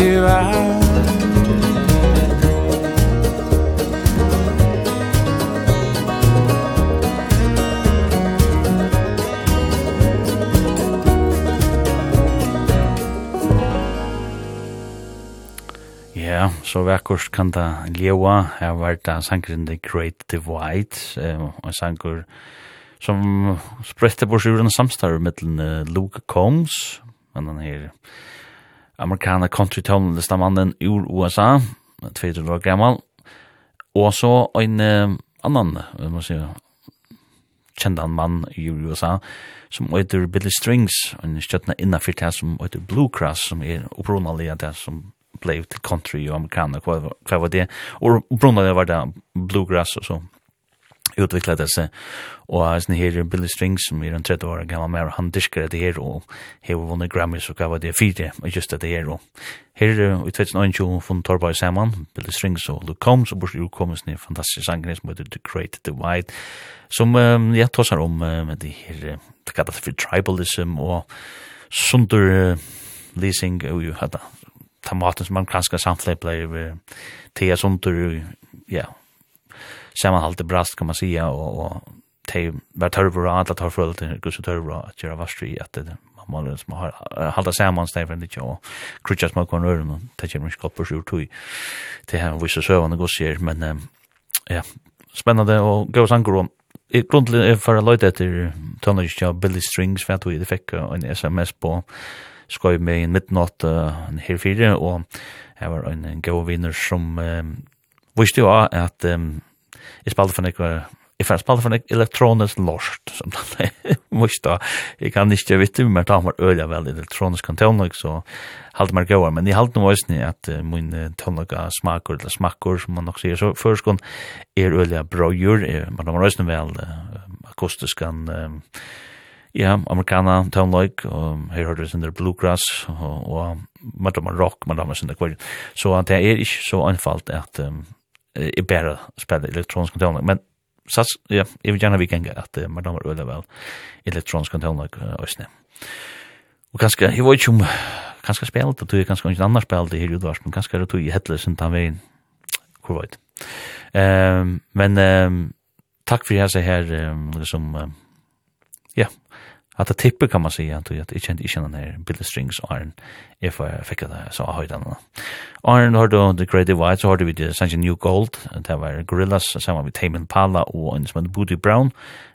F: do I
A: Ja, så vekkurs kan da ljewa, her var da sangren The Great Divide, en sangur som sprette bors ur en samstarv mittlen Luke Combs, men han her amerikana country tonelista mannen ur USA, 22 år gammal, og så en uh, annan, vi må si, kjendan mann i USA, som heter Billy Strings, en stjøtna innafyrt her som heter Bluegrass, som er opprunalig det som ble til country og amerikana, hva, hva var det, og opprunalig var det Bluegrass og så utvikla det seg. Og hans her Billy String, som er en 30 år gammal mer, han diskar det her, og hever vunnet Grammys og gav det fire, og just det her. Og her i 2021 funnet Torborg saman, Billy Strings og Luke Combs, og borsi urkommes ni fantastisk sangren som heter The Great Divide, som um, jeg tåsar om med det her, det kallar det for tribalism, og sunder uh, leasing, og jo, hada, ta maten som man kanskje samtlige blei, til jeg sunder, ja, sammanhållet brast kan man säga och, och te var törvor och alla tar fullt och gusse törvor att göra varstri att det man måste som har hålla samman steg för det och krutcha små kon rör men ta ju mig koppar så tui det här vi så så går sig men ja spännande och gå sen går i grundligen är för att efter tonage av Billy Strings för att det fikk en SMS på skoj med en midnatt en her fire og jeg var en go vinner som um, visste jo at um, jeg spalte for noe Jeg fanns på for en elektronisk lort, som det er mye da. Jeg kan ikke vite, men da var øyla vel elektronisk kontelnok, så halte meg gøyere. Men jeg halte noe også at uh, min telnok av smaker, eller smaker, som man nok sier, så først er øyla brøyur, men da var òsne vel uh, akustisk akustiskan, ja, amerikana telnok, og her har du sin der bluegrass, og og man da rock, man da var sin der kvar. Så det er ikke så anfalt at är bättre spela elektronisk kontroll. Men så ja jag vill gärna vi kan att uh, man damer öle väl. Elektronisk kontroll och snä och kanske jag vet ju om kanske spelat det tror kanske inte annars spelat det här utvars men kanske det tog i hettelsen ta vägen. Hur vet? Ehm men ehm tack för det här så här som ja at det tipper kan man säga att jag kände inte den här Bill Strings Iron if jag fick det så har jag den. Iron har då The Great Divide så har vi det Sanji New Gold det var Gorillaz samman med Tame Impala och en som Booty Brown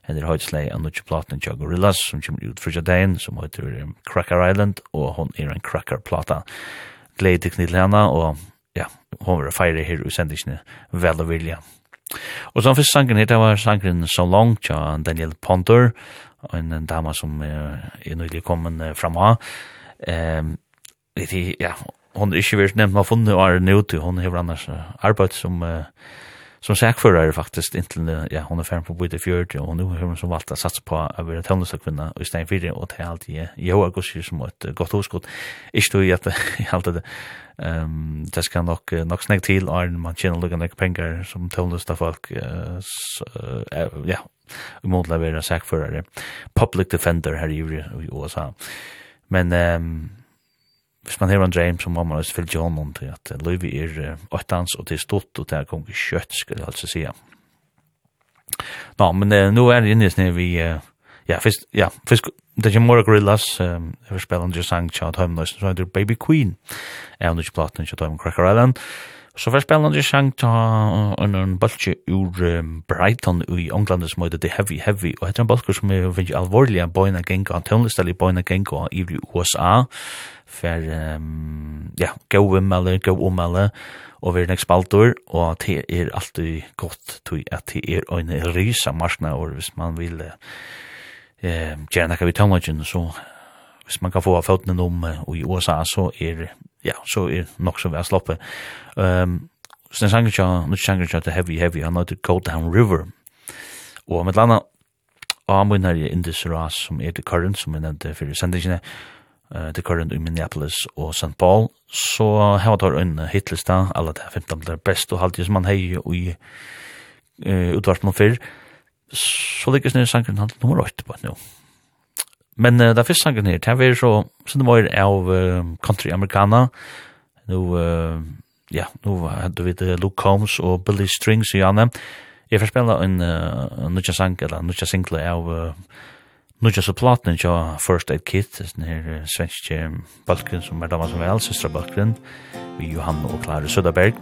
A: eller har slay en nutch plot och jag Gorillaz som kommer ut för Jadain som heter Cracker Island och hon är en Cracker plata. Glädje till henne och ja, hon var fire här i sändningen väl och vilja. Och så första sangen heter var sangen So Long John Daniel Pontor en dama som uh, er nøylig kommet uh, fram av. Um, ja, hon er ikke vært nevnt man har funnet og er nøy til, hon har annars arbeid som, uh, som sækfører faktisk, inntil ja, hon er ferdig på bøyde fjørt, og nå har hun som valgt å satse på å være tøvnløse kvinna i stein fyrir, og det er alltid jeg, jeg har gått som et godt hoskott. Ikke tog at jeg alltid det, um, det skal nok, nok snakk til, og man tjener lukkende penger som tøvnløse folk, uh, ja, i måtte la være sakførere, public defender her i USA. Men um, hvis man har en dream, så må man også fylle John om til at Løyvi er åttans, og det er stort, og til at kongen kjøtt, skal jeg altså si. Nå, men uh, nå er det inne i vi, uh, ja, fisk, ja, fisk, det er Mora Gorillas, um, jeg vil spille en sang til at så er det Baby Queen, er hun ikke platen til at Cracker Island, Så var spelande sang ta en en bulge ur Brighton i England som heter The Heavy Heavy. Og heter en bulge som er veldig alvorlig. En boina genga, en tonlistelig boina genga i USA for ja, gå ummelde, gå ummelde og vi er nek spaltor, og det er alltid godt til at det er en rysa marsna, og hvis man vil eh, gjerne nekka vi tonlagen, så hvis man kan få av føttene om i USA, så er ja, så er nok som vi har sloppet. Um, så den sanger tja, nå sanger tja, Heavy Heavy, han heter Go Down River. Og med landa, og han her i Indus Ras, som er The Current, som jeg nevnte for sendingene, uh, The Current i Minneapolis og St. Paul, så har var det en hitlista, alle de 15 blir best, og halvtid som man hei og i uh, utvarsmål fyrr, så ligger snir sangren han nummer 8 på nå. Men uh, det første sangen her, det er så, så det var av uh, country americana. Nå, uh, ja, nå hadde vi det Luke Combs og Billy Strings i Janne. Jeg får spille en uh, nødja sang, eller nødja single av uh, nødja så platen til First Aid Kit, den her uh, svenske balken som er damer som vel, søstra balken, vi Johan og Klare Søderberg.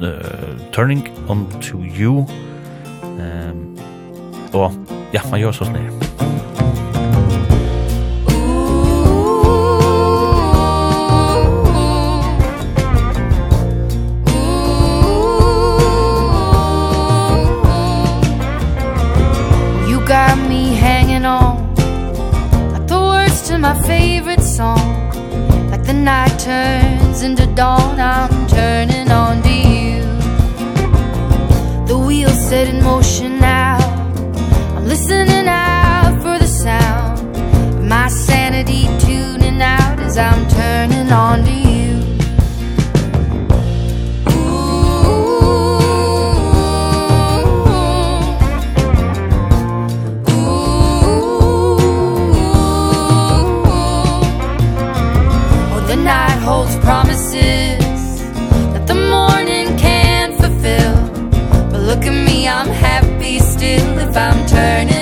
A: Uh, Turning on to you. Um, og ja, man gjør sånn her.
H: Musikk my favorite song. Like the night turns into dawn I'm turning on to you. The wheel's set in motion now. I'm listening out for the sound. Of My sanity tuning out as I'm turning on to you if I'm
E: turning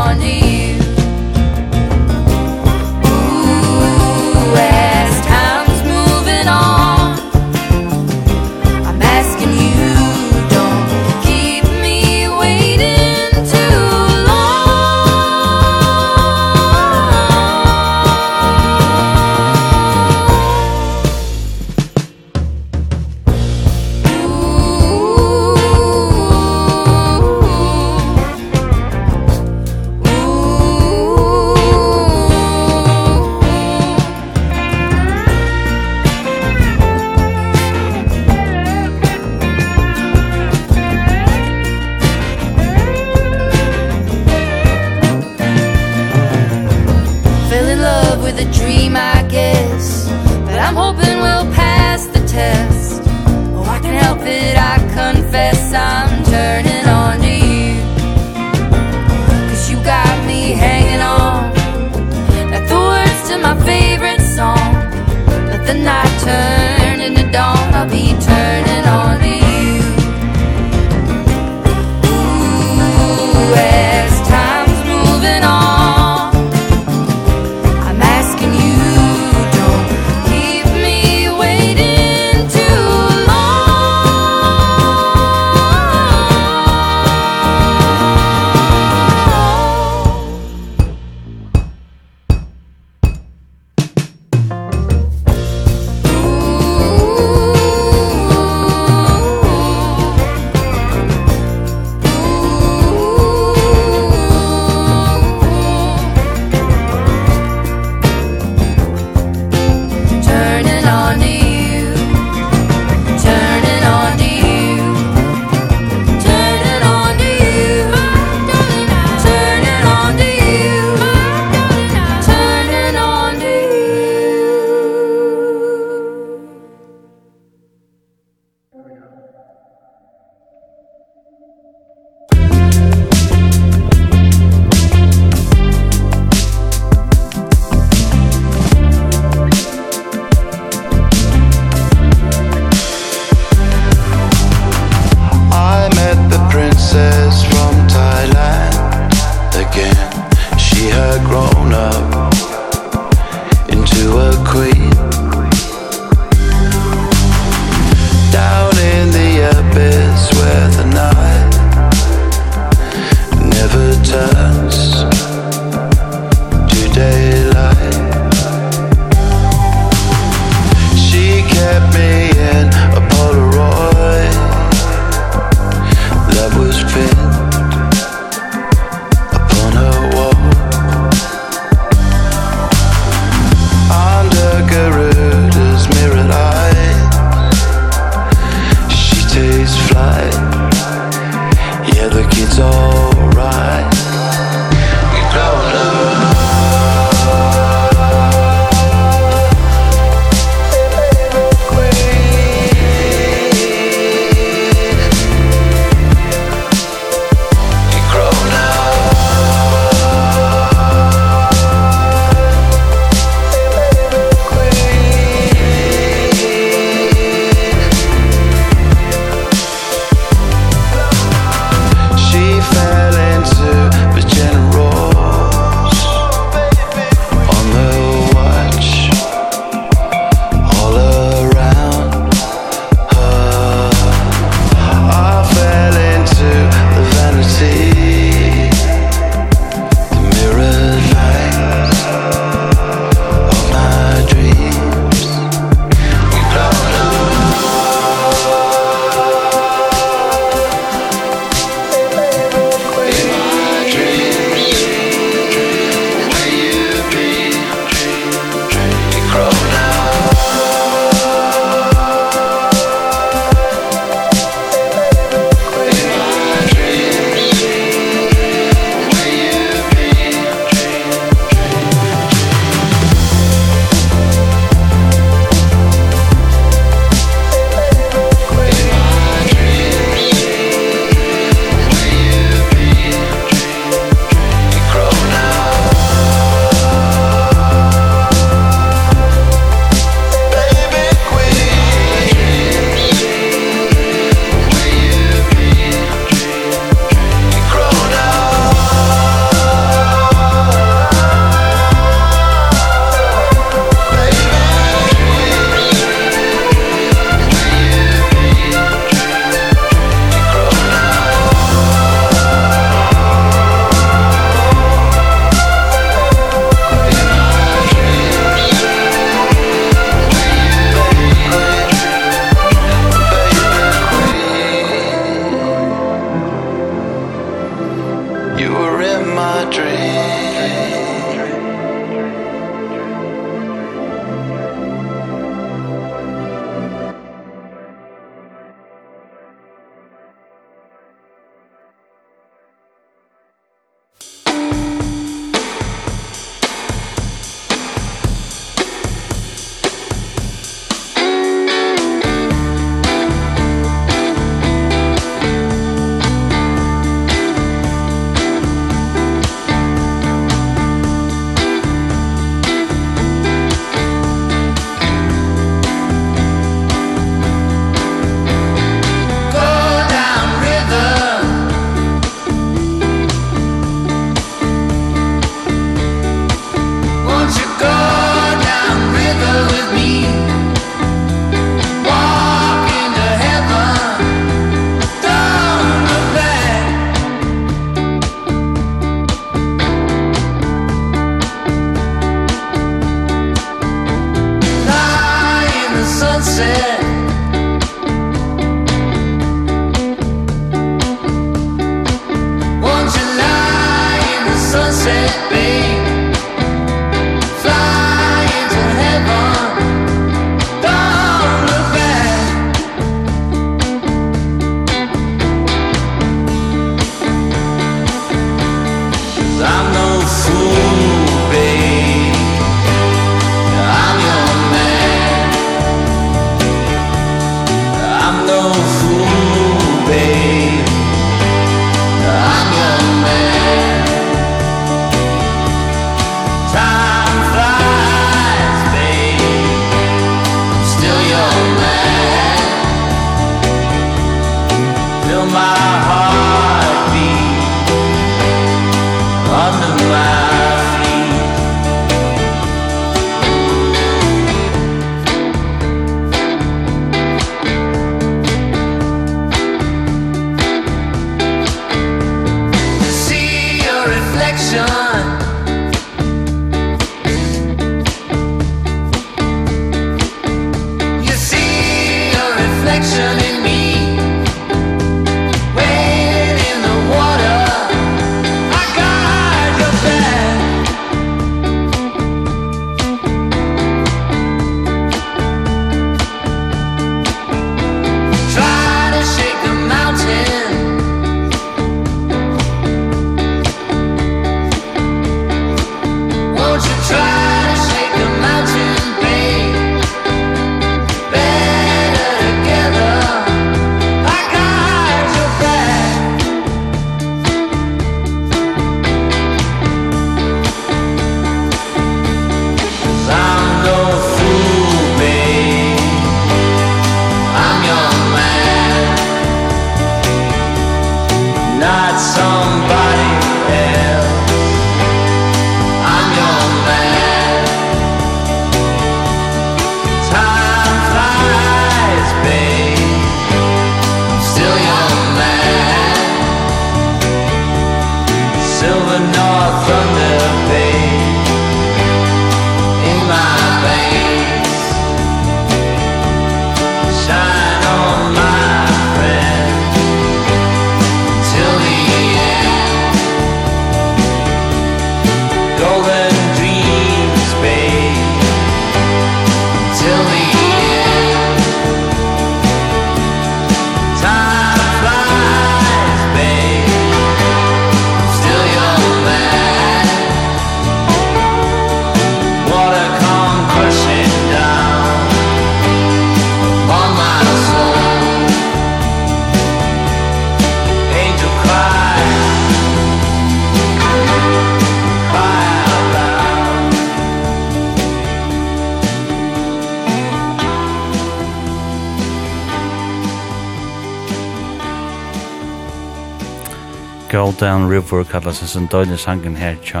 C: Down
A: River kallas en sånn døgnet sangen her tja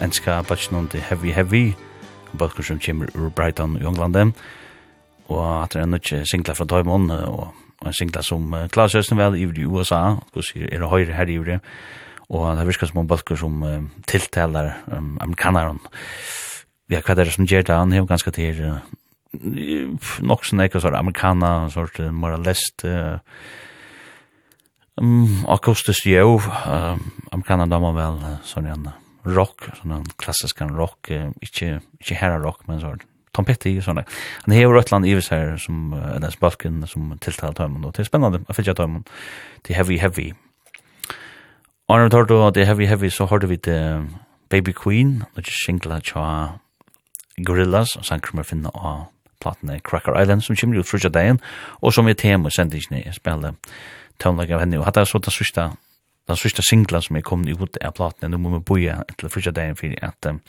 A: enska batchen til Heavy Heavy balkur som kommer ur Brighton i England og at det er nødt singla fra Døymon og en singla som uh, Klaas Høsten vel i USA og sier er høyre her i Uri og det virker som en balkur som uh, tiltaler um, amerikaneren ja, hva er det som gjør det han er jo ganske til uh, nok sånn ikke sånn amerikaner sånn moralist uh, Mm, akustisk jo, uh, amerikaner damer vel, sånn en rock, sånn klassisk rock, uh, ikke, ikke herre rock, men sånn, Tom Petty og sånne. Han hever Røtland Ives her, som, uh, den spalken som tiltaler tøymen, og det er spennende, jeg finner ikke tøymen, det heavy, heavy. Og når vi tar til det heavy, heavy, så hørte vi det Baby Queen, og det er singla tja Gorillaz, og sanger som jeg finne av platene Cracker Island, som kommer ut frutja dagen, og som er tema i sendingen i spillet tonelager av henne, og hatt er så den sørste den sista singla som er kommet ut av platene. nå må vi boja til første dagen for at um,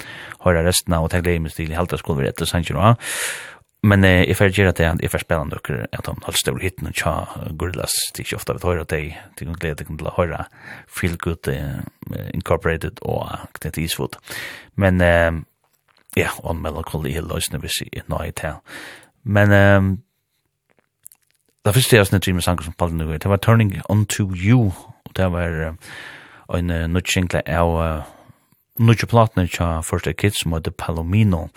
A: høyre resten av og tenk glede min stil i halte skulle vi etter Sanjiro. Men eh, jeg får gjøre det, jeg får spille dere at han holdt større hitten og tja Gorillaz, det er ikke ofte vi høyre deg, det er glede til å høre Feel Good uh, Incorporated og Knett Eastwood. Men eh, ja, on melancholy hill løsene hvis jeg i tal. Men eh, Det første jeg snitt med sanger som Palden Nugøy, det var Turning Onto You, og det var uh, en uh, nødkjengle av uh, platene til First Aid Kids som heter Palomino,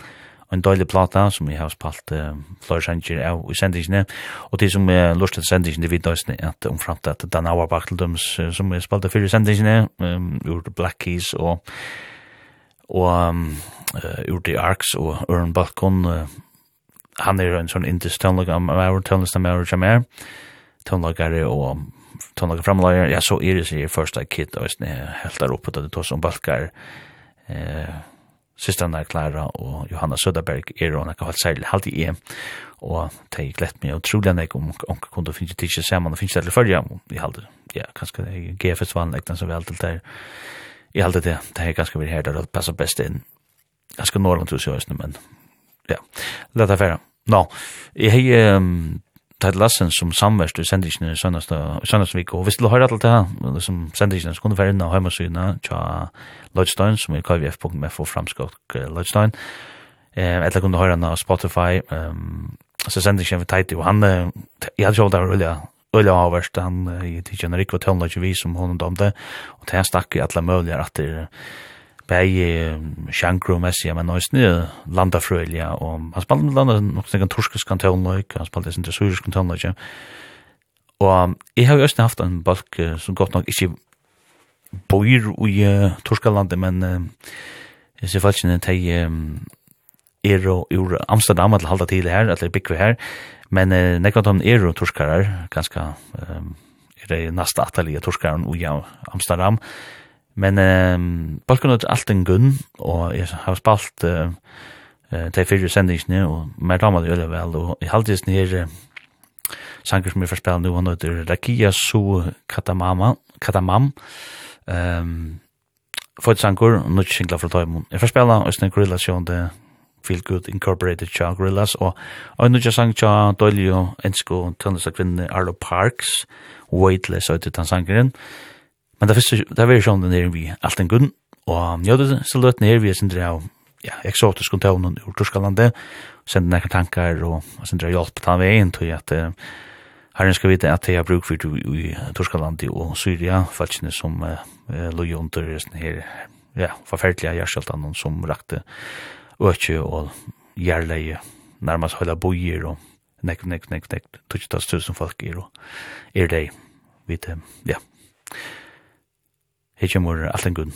A: en døylig plata som jeg har spalt uh, flere sanger av i sendingene, og de som er lurt til sendingene, de vet også at omframt at Dan Auerbach til dem som er spalt før i sendingene, ur Black Keys og og um, uh, ur The Arcs og Ørn Balkon, uh, han er en sånn indisk tonelager, han er tonelager, han er tonelager, tonelager og tonelager framlager, ja, så er det sier første kid, og sånn helt der oppe, det tås om balkar, eh, systrarna Klara og Johanna Söderberg er og nekka halt særlig halt i e, og det er glett meg utrolig enn om onka kunne finne tidsje tidsi saman og finnes det fyrja, i halde, ja, kanskje det er GF-festivalen ekten som vi alltid der, i halde det, det er ganske vi her der det passer best inn, ganske norrland hos i høysene, men ja, leta færa. Nå, jeg har um, tatt lassen som samverst i sendisene i søndags vik, og hvis du har alt det her, som sendisene, så kunne du være inne og hjemmesynene tja Lloydstein, som er kvf.f og framskott Lloydstein, eh, eller kunne du høre henne av Spotify, um, så sendisene vi teit jo, han, jeg hadde sjålt det var ulike, Ulla har vært han i tidkjenner ikke var tøvnløyke vi som hun domte, og det her stakk i alle mulige at det bei Shankro messi, men nøys nye landafrølja, og han spalte med landa nok snakkan turskisk kantonløyk, han spalte sin syrisk kantonløyk, og jeg har jo også haft en balk som godt nok ikke boir i uh, men uh, jeg ser faktisk at jeg um, er og ur Amsterdam at halda til her, at det er her, men uh, nekva tom er og torskarar, ganska um, er det nasta atalige torskarar ui Amsterdam, Men ehm Balkan er alt en gunn, og eg har spalt uh, de fyrir sendingene, og mer damer det gjør vel, og i haldis her uh, sanger som vi får spela nu han heter Rakia Su Katamama, Katamam, um, Født sanger, og nå singla fra Tøymon. Jeg får spille også en korrelasjon det Feel Good Incorporated tja Gorillas og og nu sang tja Dolio Ensko tøndesakvinne Arlo Parks Weightless og til den sangeren Men det første, det var sånn den er vi alt en gunn, og ja, det så løt nere vi er sin drev, ja, eksotisk om ur Torskalandet, sendte nekker tankar og, og sin drev hjelp ta veien til at uh, herren skal vite at jeg har bruk for i Torskalandet og Syria, falskene som uh, løy under sånn her, ja, forferdelige gjerseltanen som rakte økje og gjerleie, nærmast høyla boier og nek, nek, nek, nek, tusentas tusen folk er og er det, vite, ja, Hei kjemur alt en gunn.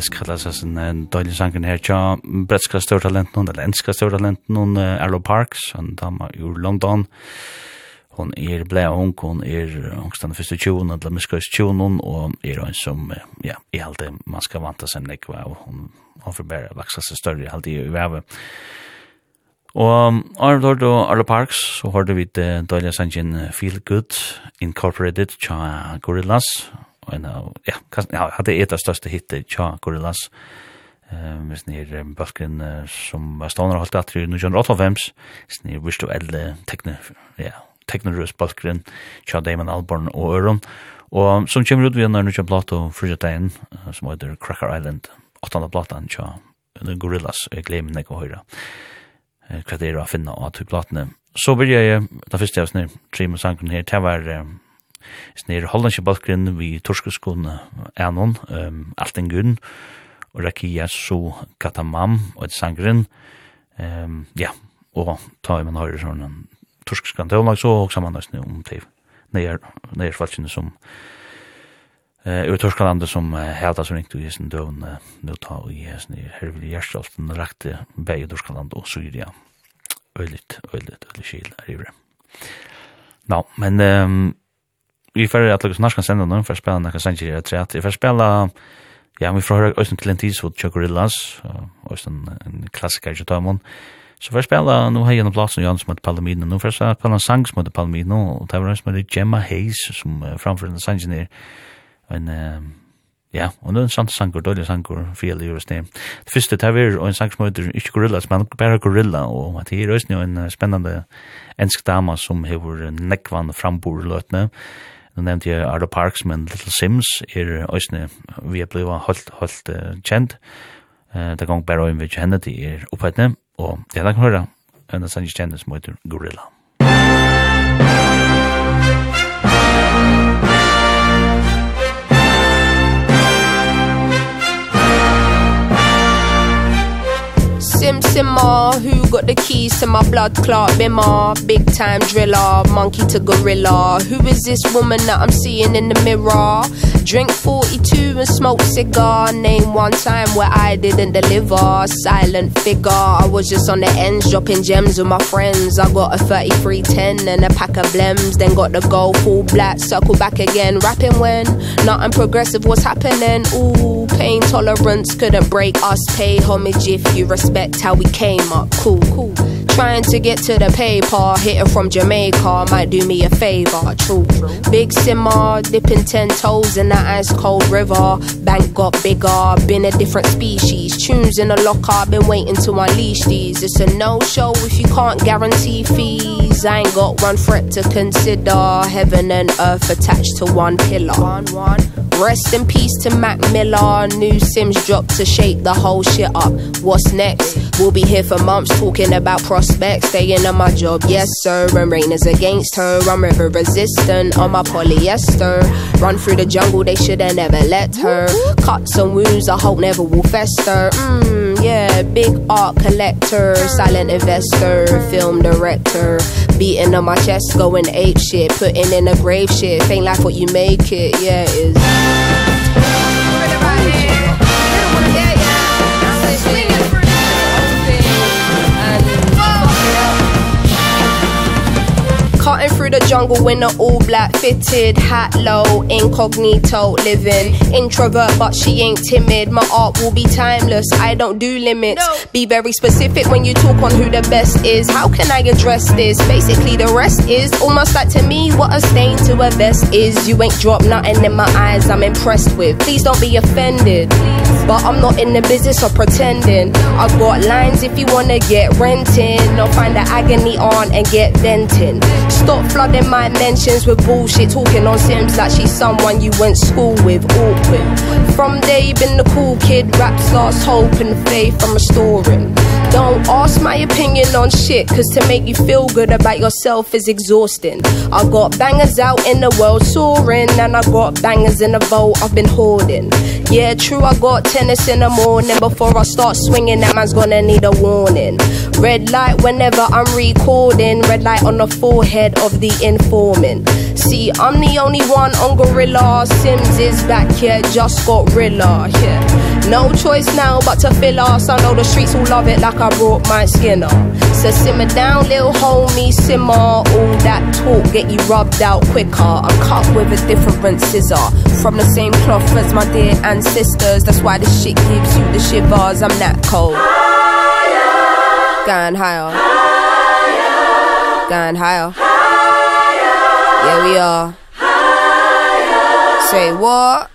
A: Paradise kallas det en, en døylig sangen her tja bretska størtalent noen, eller enska størtalent noen, Arlo Parks, han dama ur London. Hon er blei hon, hon er ångstan første tjoen, eller miskøys tjoen, og er en som, ja, i halte man skal vanta seg nekva, og hon, hon forbæra vaksa seg større i halte i veve. Og Arlo Lord og Arlo Parks, så hørte vi det døylig sangen Feel Good Incorporated tja Gorillaz, ja, hade ett av största hittet tja Gorillaz. Ehm visst ni basken som var stående hållt att nu John Rottlevems. Visst ni wish to edle tekne ja, teknerus basken tja Damon Albarn og Øron. Og som kommer ut vi når nu tja Plato Fridagen som heter Cracker Island. Åttande platan tja Gorillaz jeg glemmer ikke å høre hva det er å finne av to platene. Så vil jeg, da første jeg snir, tre med sangen her, det var Snir hollandske balkgrinn vi torskeskon anon, um, Altengun, og Rakia so Katamam, og et sangrin, um, ja, og ta i man høyre sånn en torskeskan tøvnlag, så og saman nøysni om teiv, neier, neier som Eh ur Torskalande som uh, helda så ringt i sin døvn uh, nu ta i hesten i Hervil Gjerstolten rakte bæg i Torskalande og Syria. Øyligt, øyligt, øyligt skil er ivre. Nå, men um, vi får att lägga snarskan sända någon för spela några sanger i träet. Vi får spela ja, vi får höra Austin Clint Eastwood, Chuck Gorillas, Austin en klassiker ju tar Så får spela nu har jag en plats nu Jans med Palomino. Nu får spela en sang med Palomino och det var med Gemma Hayes som uh, framför den sangen där. En Ja, og nu er en sant sangur, døylig sanger fjell i jures Det første tar vi en sang som heter ikke gorillas, men bare gorilla, og det er også en spennende ensk dama som hever nekvan frambor løtne, Nå nevnte jeg Ardo Parks, men Little Sims er òsne, vi er blevet holdt, holdt uh, kjent, uh, det gong bare òin vi kjenne, de er opphettene, og det er langt høyra, enn det sannsynlig kjenne som heter Gorilla.
I: Sim Simmer, who got the keys to my blood clot bimmer? Big time driller, monkey to gorilla. Who is this woman that I'm seeing in the mirror? Drink 42 and smoke cigar. Name one time where I didn't deliver. Silent figure, I was just on the ends, dropping gems with my friends. I got a 3310 and a pack of blems. Then got the gold full black, circle back again. Rapping when nothing progressive was happening. Ooh, pain tolerance couldn't break us. Pay homage if you respect respect how we came up. Cool, cool. Trying to get to the PayPal, hitting from Jamaica might do me a favor. True. Big simmer, dipping 10 toes in that ice cold river. Bank got bigger, been a different species. Tunes in a locker, been waiting to unleash these. It's a no show if you can't guarantee fees. I ain't got one threat to consider. Heaven and earth attached to one pillar. One, one. Rest in peace to Mac Miller. New Sims dropped to shake the whole shit up. What's next? We'll be here for months talking about pro prospect staying on my job yes sir. And rain is against her I'm river resistant on my polyester. Run through the jungle they should have never let her. Cuts and wounds I hope never will fester. Mm yeah big art collector silent investor film director. Beating on my chest going ape shit putting in a grave shit. Ain't like what you make it yeah it is er through the jungle in a all black fitted hat low incognito living. Introvert but she ain't timid. My art will be timeless. I don't do limits. No. be very specific when you talk on who the best is. How can I address this? Basically the rest is almost like to me what a stain to a vest is. You ain't dropped nothing in my eyes I'm impressed with. Please don't be offended. But I'm not in the business of pretending. I've got lines if you wanna get renting. Or find the agony on and get venting. Stop flooding my mentions with bullshit Talking on Sims like she's someone you went school with Awkward. From day been the cool kid Rap starts hope and faith from restoring Don't ask my opinion on shit Cause to make you feel good about yourself is exhausting. I got bangers out in the world soaring And I got bangers in the vault I've been hoarding. Yeah, true, I got tennis in the morning Before I start swinging, that man's gonna need a warning. Red light whenever I'm recording Red light on the forehead of the informant. See, I'm the only one on Gorilla. Sims is back here, yeah, just got Rilla, yeah. No choice now but to fill us. I know the streets will love it like I brought my skin off. So simmer down, little homie, simmer. All that talk get you rubbed out quicker. I'm cut with a different scissor. From the same cloth as my dear ancestors. That's why this shit gives you the shivers. I'm that cold. Higher. Going higher. Higher. Going higher. Higher. Yeah, we are. Higher. Say what?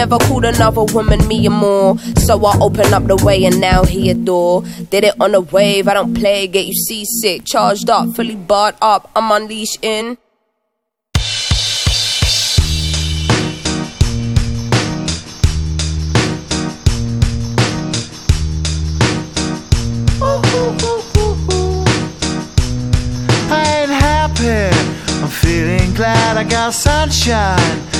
I: never called another woman me or more So I open up the way and now he adore. Did it on a wave, I don't play, get you seasick. Charged up, fully barred up, I'm unleashed in
E: I ain't happy I'm feeling glad I got sunshine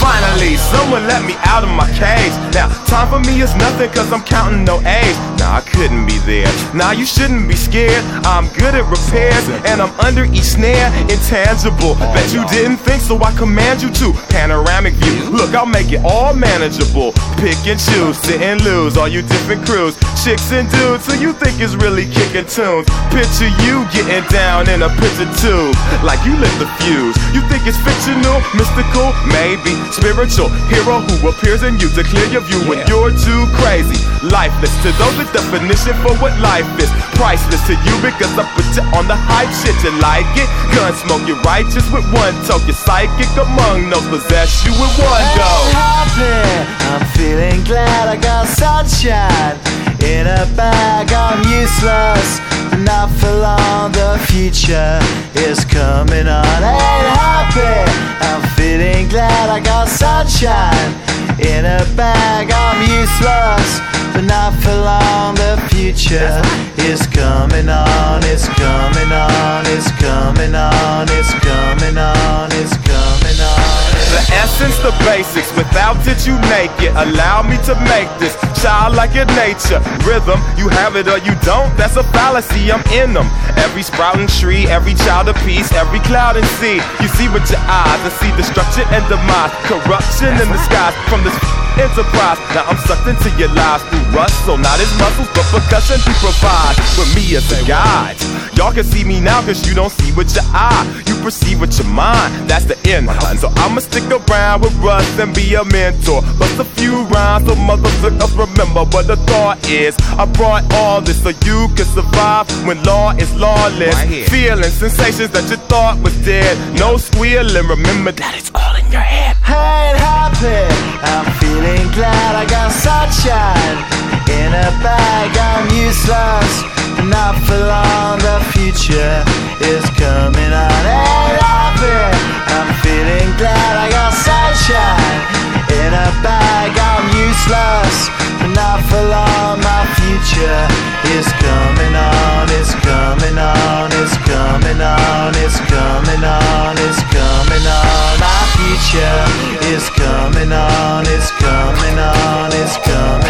J: Finally, someone let me out of my cage Now, time for me is nothing cause I'm counting no A's. Nah, I couldn't be there. Nah, you shouldn't be scared. I'm good at repairs And I'm under each snare. Intangible. Bet you didn't think so I command you to Panoramic view. Look, I'll make it all manageable. Pick and choose, sit and lose All you different crews. Chicks and dudes who you think is really kicking tunes. Picture you getting down in a picture tube. Like you lit the fuse. You think it's fictional, mystical, maybe. Spiritual hero who appears in you to clear your view yeah. when you're too crazy. Lifeless to those the definition for what life is. Priceless to you because I put you on the hype shit. You like it? Gun smoke you're righteous with one talk You're psychic among no possess you with one go.
E: Hey, I'm feeling glad I got sunshine In a bag. I'm useless But not for long. The future is coming on. Hey, happy I'm feeling glad I got our sunshine In a bag. I'm useless But not for long. The future is coming on It's coming on It's coming on It's coming on It's coming on.
J: The essence, the basics. Without it you make it. Allow me to make this Child like your nature. Rhythm, you have it or you don't. That's a fallacy, I'm in them Every sprouting tree, every child of peace Every cloud and sea. You see with your eyes and see destruction and demise. Corruption in the skies From this enterprise. Now I'm sucked into your lies through rust So not as muscles but percussion to provide. For me as a guide Y'all can see me now cause you don't see with your eye. You perceive with your mind, that's the end. So I'ma stick around with rust cuz and be a mentor. Bust a few rhymes so mothers look up remember what the thought is. I brought all this so you can survive when law is lawless. Right Feeling sensations that you thought was dead. No squealing remember that it's all in your head.
E: Hey
K: it happened. I'm feeling glad I got sunshine In a bag. I'm useless. Not for long the future is coming on. And it happened. I'm feeling glad I got shag in a bag. I'm useless but not for long my future is coming on it's coming on it's coming on it's coming on it's coming on. My future is coming on it's coming on it's coming
L: on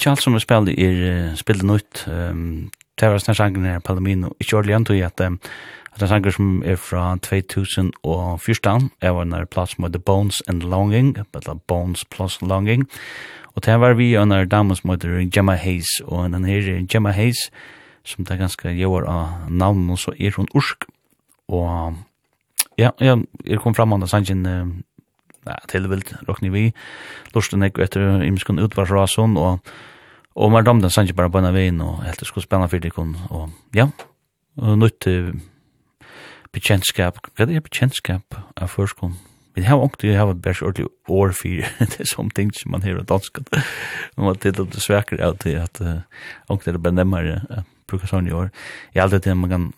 A: ikke alt som vi spiller er spillet nytt. Um, det var sånne sangen her, Palomino, ikke ordentlig antog i at um, det er sanger som er fra 2014, jeg var nær plass med The Bones and Longing, eller Bones plus Longing, og det var vi og nær damen som heter Gemma Hayes, og den her Gemma Hayes, som det er ganske gjør av navnet, så er hun ursk, og ja, ja, jeg kom fram av sangen, ja, tilvilt, råkni vi, lorsten jeg etter imskon utvarsrasen, og Og man damde sannsyn bare på en av veien, og helt skulle spenna for det og ja, og nytt til bekjentskap, hva er bekjentskap av førskon? Vi har ångt, vi har bare ordentlig år for det er sånne ting som man hører dansk, og man tittar det svekker av til at ångt er det bare nemmere å bruke sånn i år. Jeg har alltid til man kan,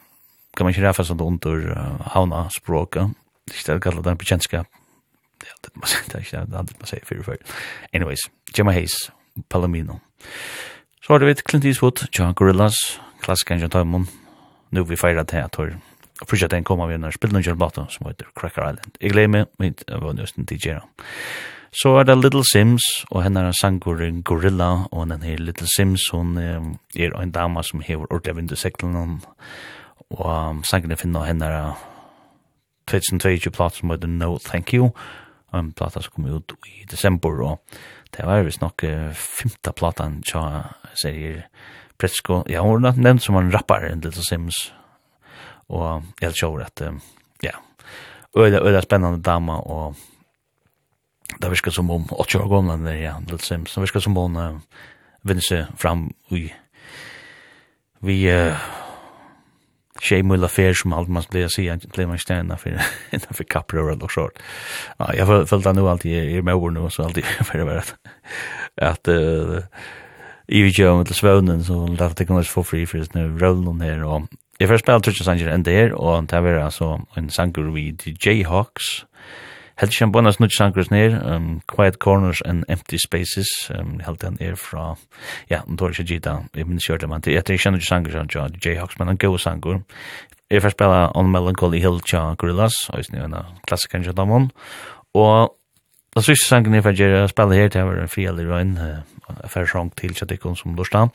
A: kan man ikke ræfa sånt under havna språket, det er kallet det bekjentskap, det er alltid man sier, det er alltid man sier fyrir før. Anyways, Gemma Hayes, Palomino. Så har det vidt Clint Eastwood, John Gorillaz, klassikken John Tøymon. Nå vi feirer til at hår. Og først at den kommer vi når spiller noen kjølplaten som heter Cracker Island. Jeg gleder meg, men jeg var nøst en DJ. Så er det Little Sims, og henne er en sangur gorilla, og den her Little Sims, hun er en dama som hever ordentlig vindu seklen, og um, sangen er henne er 2022 plat som heter No Thank You, og en plata som kom ut i desember, og Det var visst nok uh, femta platan tja, sier Pretsko. Ja, hun har nevnt som en rappare, en Little Sims. Og jeg tror at, uh, ja, øyla, øyla spennende dama, og det virker som om, 8 år gammel der ja, Little Sims, det virker som om hun uh, vinner seg fram i, vi, uh, tjej mulla fer som allt man skulle säga blev man stanna för innan för kapror och sånt. Ja, jag följde nu alltid i mig nu så alltid för det var att att i ju med svönen så lät det kunna få fri för det nu rollen här och jag förspelade touch sanger and där och det var alltså en sanger vi vid Jayhawks Helt kjem bonus nutt shankers ner, um quiet corners and empty spaces. Um helt den er fra ja, den tår ikke Gita. Jeg minns jo det man til etter kjenner shankers og John J Hawks men han go sangur. Jeg først spela on Melancholy Hill tja Gorillaz, og snæ en klassiker kjenner dem Og da siste sangen jeg fyrir spela her det var en fri eller røyn, en sjong til tja dikkon som lorsta.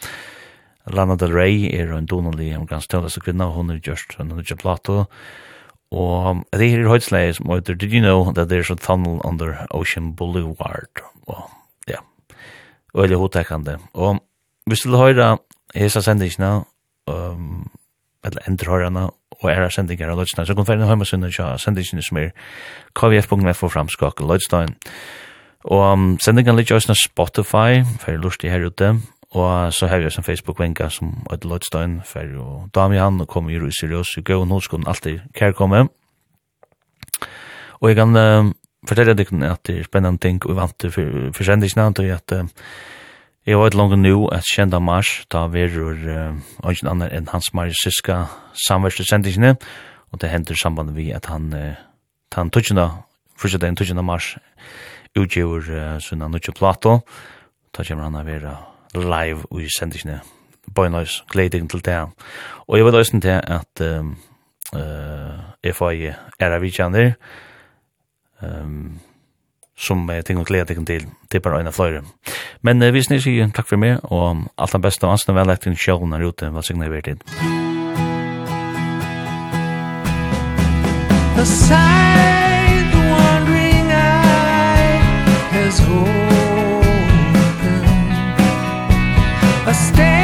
A: Lana Del Rey er en donalig, en ganske tølleste kvinna, hun er just en nødja plato, Og det er høytsleie som heter Did you know that there's a tunnel under Ocean Boulevard? Og ja, øyelig hodtekkende. Og hvis du vil hesa hese sendingene, um, eller endre høyrana, og er sendingar av Lødstein, så kan du finne høyma sønne tja sendingene som er kvf.f for framskak Lødstein. Og um, sendingan ligger også Spotify, for jeg lurer her ute, Og så har jeg en Facebook-venka som et lødstøyen for og dame i han og kommer i rus i røs i gøy og nådskolen alltid kærkomme. Og jeg kan uh, fortelle deg at det er spennende ting og vant til for, for sendisene og at uh, jeg var et langt nå at kjenda mars da verur uh, ikke annet enn hans Marius marisiska samverste sendisene og det hender samband vi at han uh, han tutsjena fyrsta den tutsjena mars utgjør uh, sunna nutje plato Da kommer han å være live i sendisene. Bøynøys, gleding til det. Og jeg vil løsne til at um, uh, FAI er av vidtjander, um, som jeg tenker å glede deg til, til bare øyne fløyre. Men uh, vi snir sier takk for meg, og alt det beste, og ansen vel etter en her ute, hva signer vi til.
F: The sight, the wandering eye has hope. stay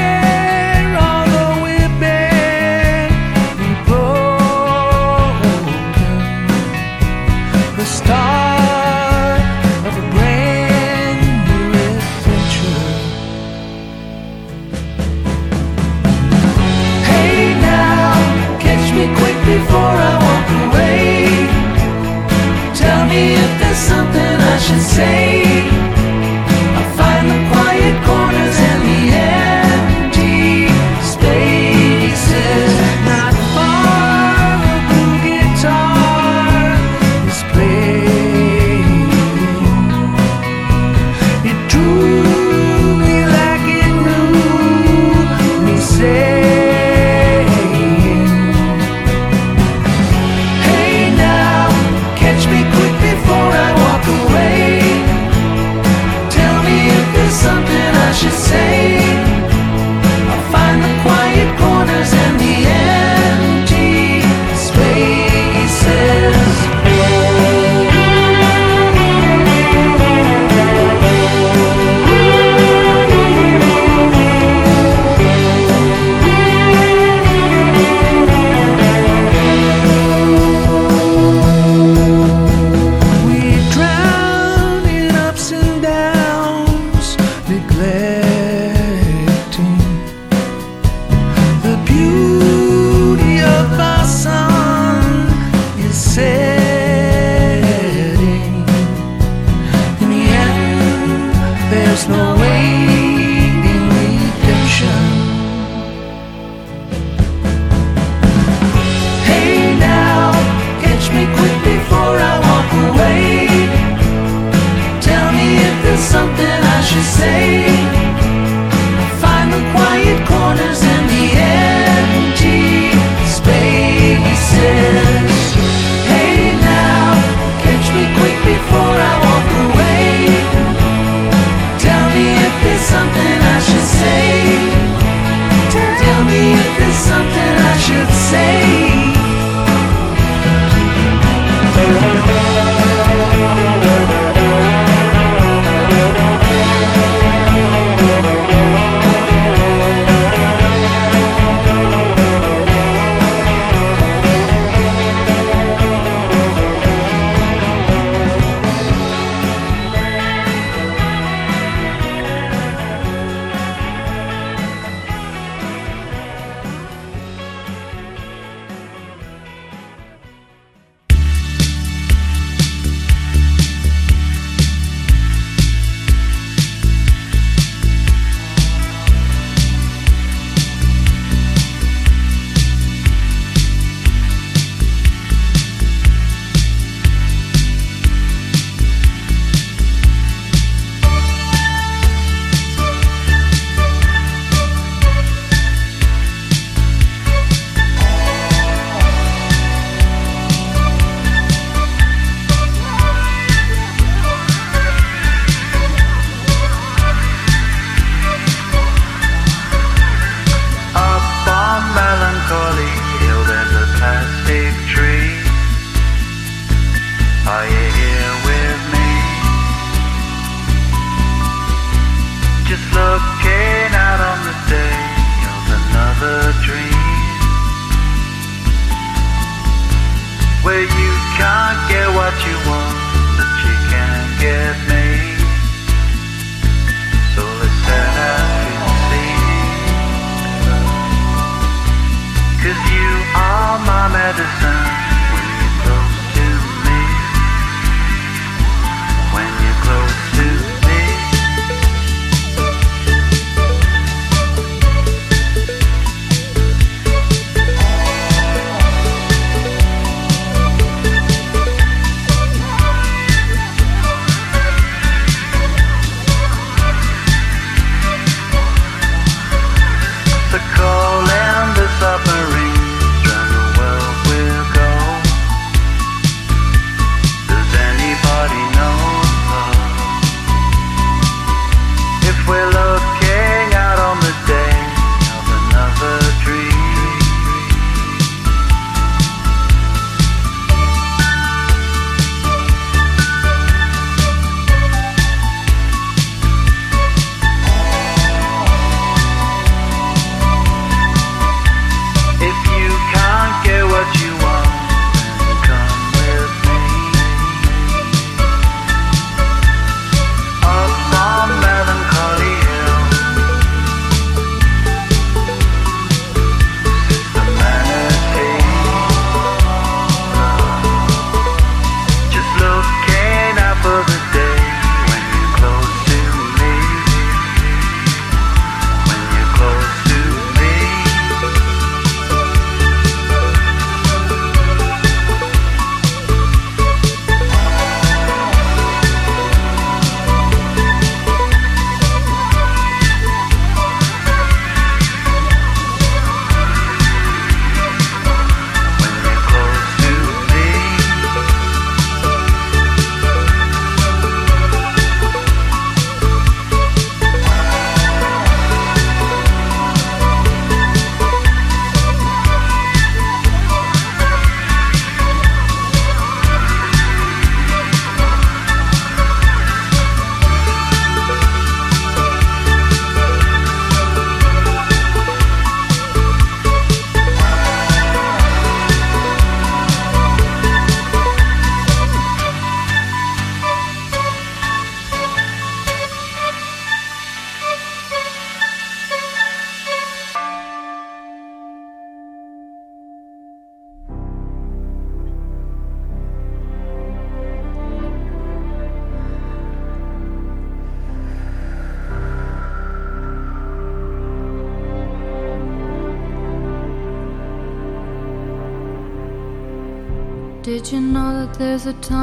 F: a
H: time.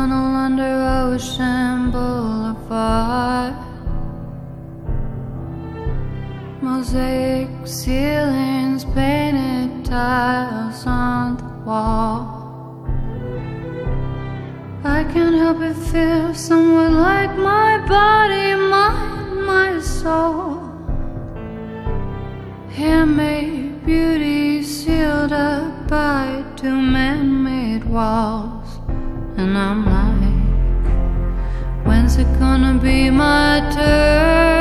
H: When's it gonna be my turn?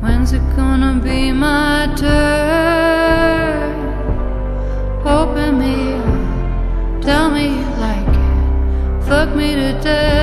H: When's it gonna be my turn? Open me up, tell me you like it Fuck me to death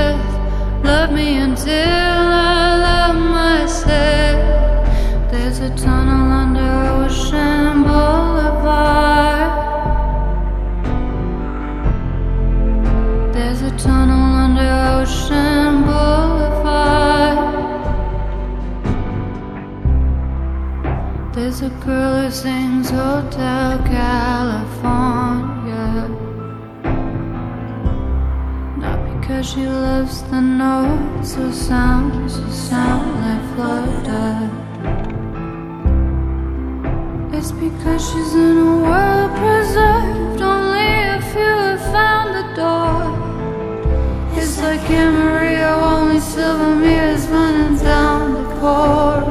H: It's a girl who sings Hotel California. Not because she loves the notes or sounds or sound like Florida. It's because she's in a world preserved Only a few have found the door. It's like Amarillo, only silver mirrors running down the corridor